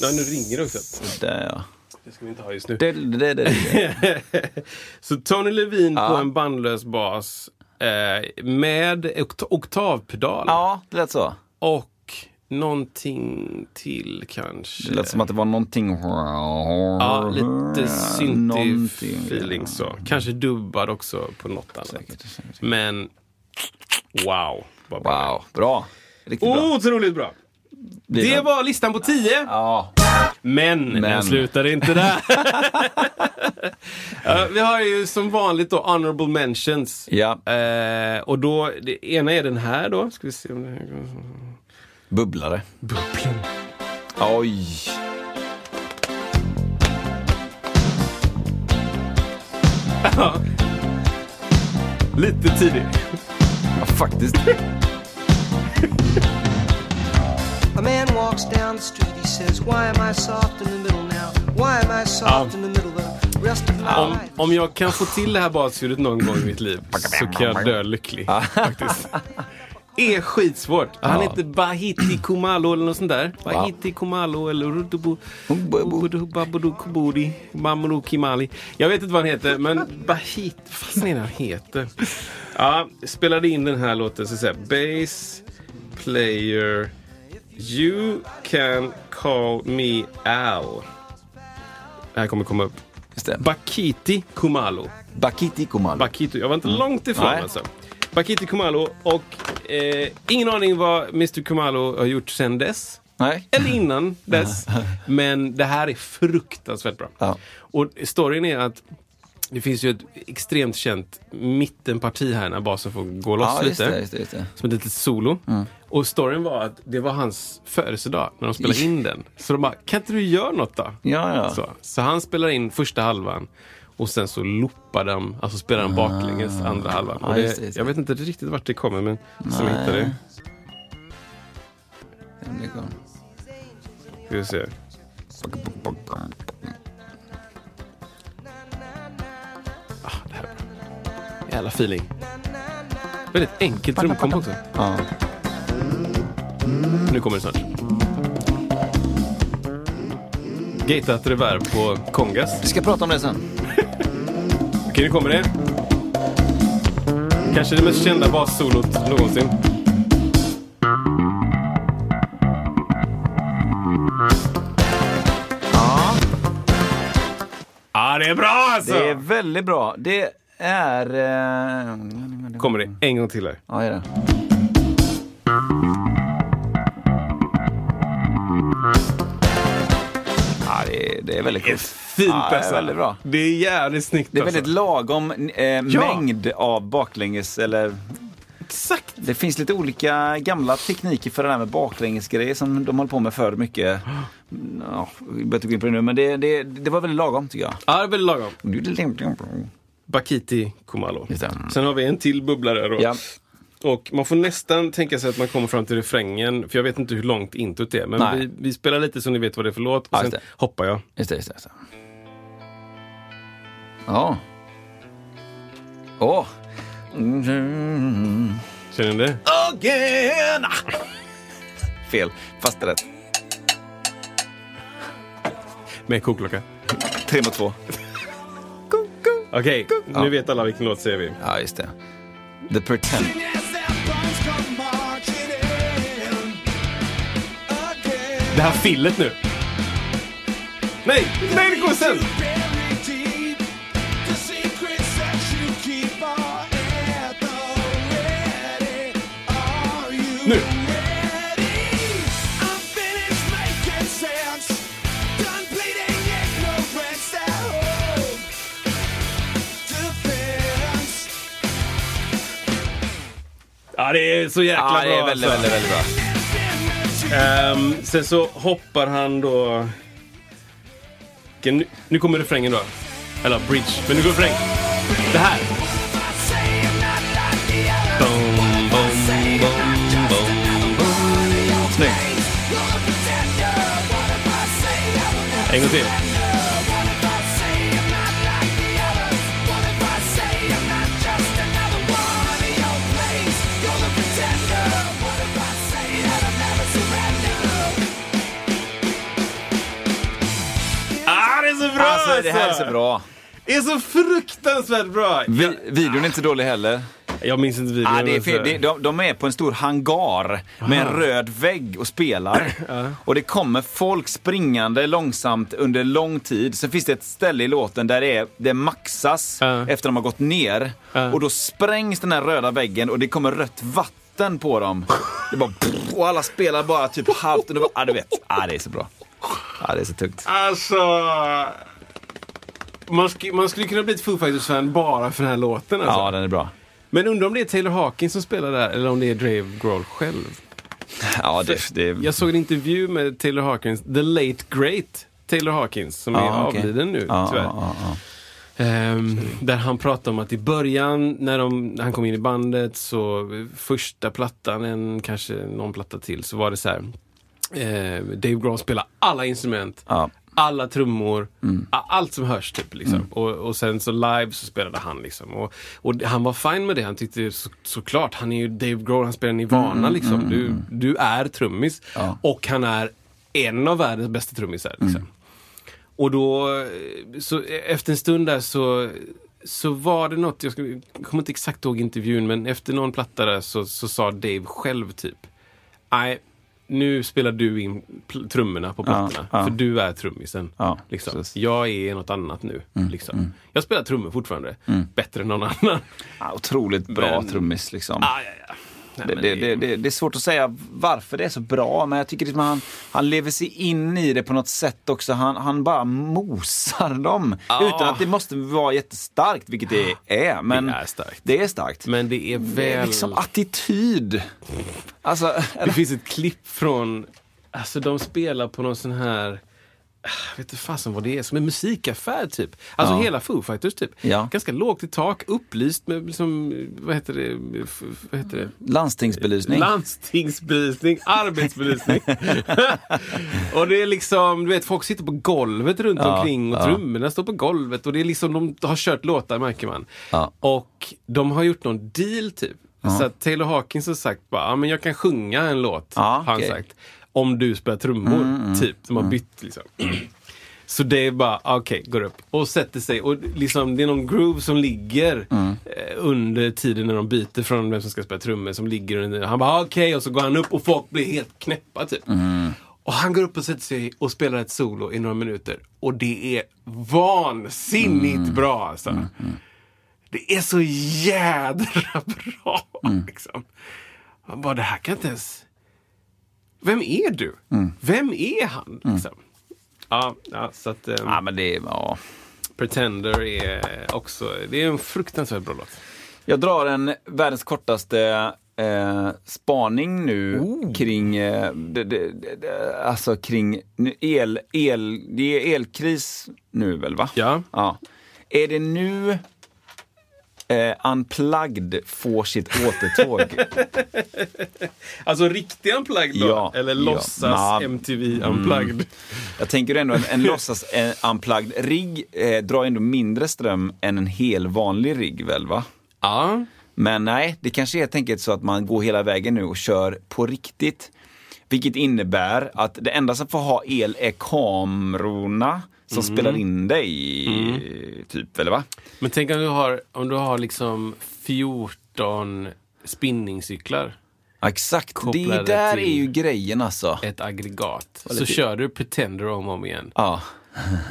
Ja, nu ringer det också.
Där ja.
Det ska vi inte ha just nu.
Det, det, det.
Så Tony Levin
Ja.
på en bandlös bas eh, med okt- oktavpedal.
Ja, det lät så.
Och någonting till kanske.
Det lät som att det var någonting...
Ja, lite syntig feeling så. Kanske dubbad också på något annat.
Säkert, säkert.
Men wow. bra.
Wow, bra. Riktigt bra.
Otroligt bra.
Blir
Det var listan på 10.
Ja.
Men, den
Men.
slutar inte där. Ja, vi har ju som vanligt då honorable mentions.
Ja.
Eh, och då, det ena är den här då. Ska vi se om det här går.
Bubblare.
Bubblan.
Oj.
Lite tidig.
Ja, faktiskt.
A man walks down the street, he says, Why am I soft in the middle now? Why am I soft in the middle the rest of my
Om,
life?
om jag kan få till det här basljudet någon gång i mitt liv så kan jag dö lycklig. Faktiskt. Är skitsvårt. Han
Ja.
heter Bahiti Kumalo eller något sånt där. Bahiti Kumalo eller. Babudu Kimali. Jag vet inte vad han heter, men Bahit... Vad fan är han heter? Ja, spelade in den här låten så att säga. Bass player You can call me Al. Det här kommer komma upp. Bakiti Kumalo.
Bakiti Kumalo.
Bakito. Jag var inte långt ifrån
Nej.
alltså. Bakiti Kumalo och eh, ingen aning vad Mr Kumalo har gjort sen dess.
Nej.
Eller innan dess. Men det här är fruktansvärt bra.
Ja.
Och storyn är att det finns ju ett extremt känt mittenparti här när basen får gå loss
Ja,
lite.
det, just det, just det.
Som ett litet solo. Och storyn var att det var hans födelsedag när de spelade in den. Så de bara, kan inte du göra något då?
Ja, ja.
Så, så han spelar in första halvan och sen så loopar de, alltså spelar de baklänges andra halvan. Och det,
just det, just det.
Jag vet inte riktigt vart det kommer men som jag
Nej.
hittade det. Ska vi se. Ah, det här är bra. Jävla feeling. Väldigt enkelt trumkomp också.
Ja.
Nu kommer det snart. Gatat reverb på Kongas.
Vi ska prata om det sen.
Okej, nu kommer det. Kanske det mest kända bassolot någonsin. Ja, det är bra alltså!
Det är väldigt bra. Det är... Eh...
Kommer det en gång till här.
Ja, är det. Det är, väldigt coolt.
Fint
ja, det är
alltså.
väldigt bra.
Det är jävligt snyggt
Det är
alltså.
väldigt lagom eh, mängd av baklänges eller
Exakt!
Det finns lite olika gamla tekniker för det där med baklängesgrejer som de håller på med för mycket. Ja, vi behöver inte gå in på det nu, men det, det, det var väldigt lagom tycker jag.
Ja, det är väldigt lagom. Bakiti Kumalo. Sen har vi en till bubblare då.
Ja.
Och man får nästan tänka sig att man kommer fram till refrängen, för jag vet inte hur långt introt är. Men vi, vi spelar lite så ni vet vad det är för låt, och
Ja,
sen hoppar jag.
Just det, just det. Just det. Ja. Åh. Mm.
Känner ni det?
Again! Fel, fast rätt.
Med koklocka.
Tre mot två.
Okej,
Ja.
nu vet alla vilken låt säger vi.
Ja, just det. The Pretend.
Det här fillet nu. Nej, nej det kommer sen! Nu! Ja, det är så jäkla
Ja, det
bra
är väldigt,
alltså.
väldigt, väldigt bra.
Um, sen så hoppar han då... Nu, nu kommer refrängen då. Eller bridge, men nu går refräng. Det här. Boom, boom, boom, boom, boom.
Snyggt.
En gång till.
Alltså, det här är så bra.
Det är så fruktansvärt bra!
Vi, videon är inte dålig heller.
Jag minns inte videon.
Ah, det är fel. Det- De, de är på en stor hangar med en röd vägg och spelar. Och det kommer folk springande långsamt under lång tid. Sen finns det ett ställe i låten där det, är, det maxas
Ja.
efter de har gått ner.
Ja.
Och då sprängs den här röda väggen och det kommer rött vatten på dem. Det bara, och alla spelar bara typ halvt. Bara, ah, du vet, ah, det är så bra. Ah, det är så tungt.
Alltså... Man, sk- man skulle kunna bli ett Foo Fighters-fan bara för den här låten. Alltså.
Ja, den är bra.
Men undrar om det är Taylor Hawkins som spelar där eller om det är Dave Grohl själv.
Ja, det, det,
Jag såg en intervju med Taylor Hawkins, the late great Taylor Hawkins, som är
Ja, okej.
avliden nu
ja,
tyvärr.
ja.
Ehm, där han pratade om att i början när, de, när han kom in i bandet så första plattan, en, kanske någon platta till, så var det så här. Eh, Dave Grohl spelar alla instrument. Alla trummor, a- allt som hörs typ. Liksom. Och, och sen så live så spelade han liksom. Och, och han var fine med det. Han tyckte så, såklart, han är ju Dave Grohl, han spelar Nirvana liksom. Du, du är trummis.
Ja.
Och han är en av världens bästa trummisar. Liksom. Och då, så efter en stund där så, så var det något, jag, ska, jag kommer inte exakt ihåg intervjun, men efter någon platta där så, så sa Dave själv typ, nej, nu spelar du in trummorna på plattorna,
ja.
för du är trummisen.
Ja,
liksom. Jag är något annat nu. liksom. Jag spelar trummor fortfarande, bättre än någon annan.
Ja, otroligt bra
Men-
trummis liksom.
Ah, ja, ja.
det, det,
det-
det, är svårt att säga varför det är så bra, men jag tycker liksom han, han lever sig in i det på något sätt också. Han, han bara mosar dem. Utan att det måste vara jättestarkt, vilket det är. Men
Det är starkt.
Det är starkt.
Men det är
det är
väl...
liksom attityd. Alltså,
Det finns ett klipp från, alltså de spelar på någon sån här, ah, vet inte fasen vad det är, som en musikaffär typ. Alltså
Ja.
hela Foo Fighters typ.
Ja.
Ganska lågt i tak, upplyst med liksom, vad heter det, vad heter det?
landstingsbelysning.
Landstingsbelysning, arbetsbelysning. och det är liksom, du vet folk sitter på golvet runt
Ja,
omkring och
ja.
trummorna står på golvet och det är liksom, de har kört låtar märker man. Och de har gjort någon deal typ. Så Taylor Hawkins har sagt bara, ja men jag kan sjunga en låt, har han
okej.
sagt. Om du spelar trummor, typ. De har bytt liksom. Så det är bara, okej, går upp och sätter sig. Och liksom, det är någon groove som ligger eh, under tiden när de byter från vem som ska spela trummor. Som ligger under. Han bara, okej, och så går han upp och folk blir helt knäppa typ. Och han går upp och sätter sig och spelar ett solo i några minuter. Och det är vansinnigt bra alltså. Det är så jädra bra liksom. Man bara, det här kan inte ens... Vem är du? Vem är han? Liksom? Ja, ja, så att... ehm,
Ja, men det är, ja.
Pretender är också... Det är en fruktansvärt bra låt.
Jag drar en världens kortaste eh, spaning nu kring, eh, det, det, det, alltså kring el, el, det är elkris nu väl va?
Ja.
ja. Är det nu eh, Unplugged får sitt återtåg?
Alltså riktig Unplugged då?
Ja,
Eller
ja.
låtsas.
Mm.
MTV Unplugged?
Jag tänker ändå en, en låtsas eh, Unplugged rigg eh, drar ändå mindre ström än en hel vanlig rigg väl va?
Ja.
Men nej, det kanske är helt enkelt så att man går hela vägen nu och kör på riktigt. Vilket innebär att det enda som får ha el är kamerorna som spelar in dig, typ, eller va?
Men tänk om du har, om du har liksom 14 spinningcyklar.
Ja, Exakt, det där är ju grejen alltså.
Ett aggregat. Så kör du Pretender om och om igen.
Ja,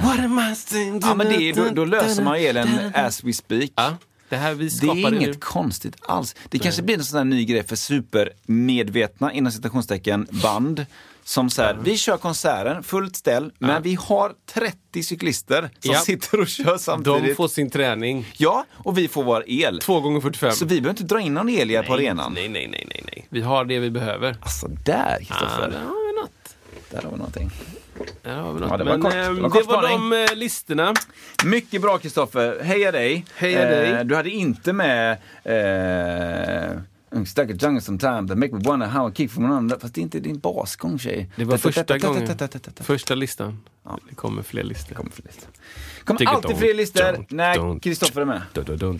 What am I saying?
ja men det, då, då löser man elen as we speak.
Ja, det här vi
Det är inget konstigt alls. Det kanske blir en sån här ny grej för supermedvetna, inom citationstecken, band. Som så här, vi kör konserten, fullt ställ, men vi har 30 cyklister som
Ja.
sitter och kör samtidigt.
De får sin träning.
Ja, och vi får vår el.
Två gånger 45.
Så vi behöver inte dra in någon el här på arenan.
Nej, nej, nej, nej, nej. Vi har det vi behöver.
Alltså där, Kristoffer.
något.
Där har vi någonting.
Vi något.
Ja, det var
Men
kort.
ehm,
Det
det
var
var,
kort spaning.
de eh, listorna.
Mycket bra Kristoffer, heja dig. Eh,
Heja dig.
Du hade inte med eh, Stuck at jungle sometime that make me wonder how I keep from another. Fast det är inte din basgång tjej.
Det var första gången.
Det
Första listan. Det kommer fler listor.
kommer fler listor. kommer alltid fler listor när. Kristoffer är med.
Dun,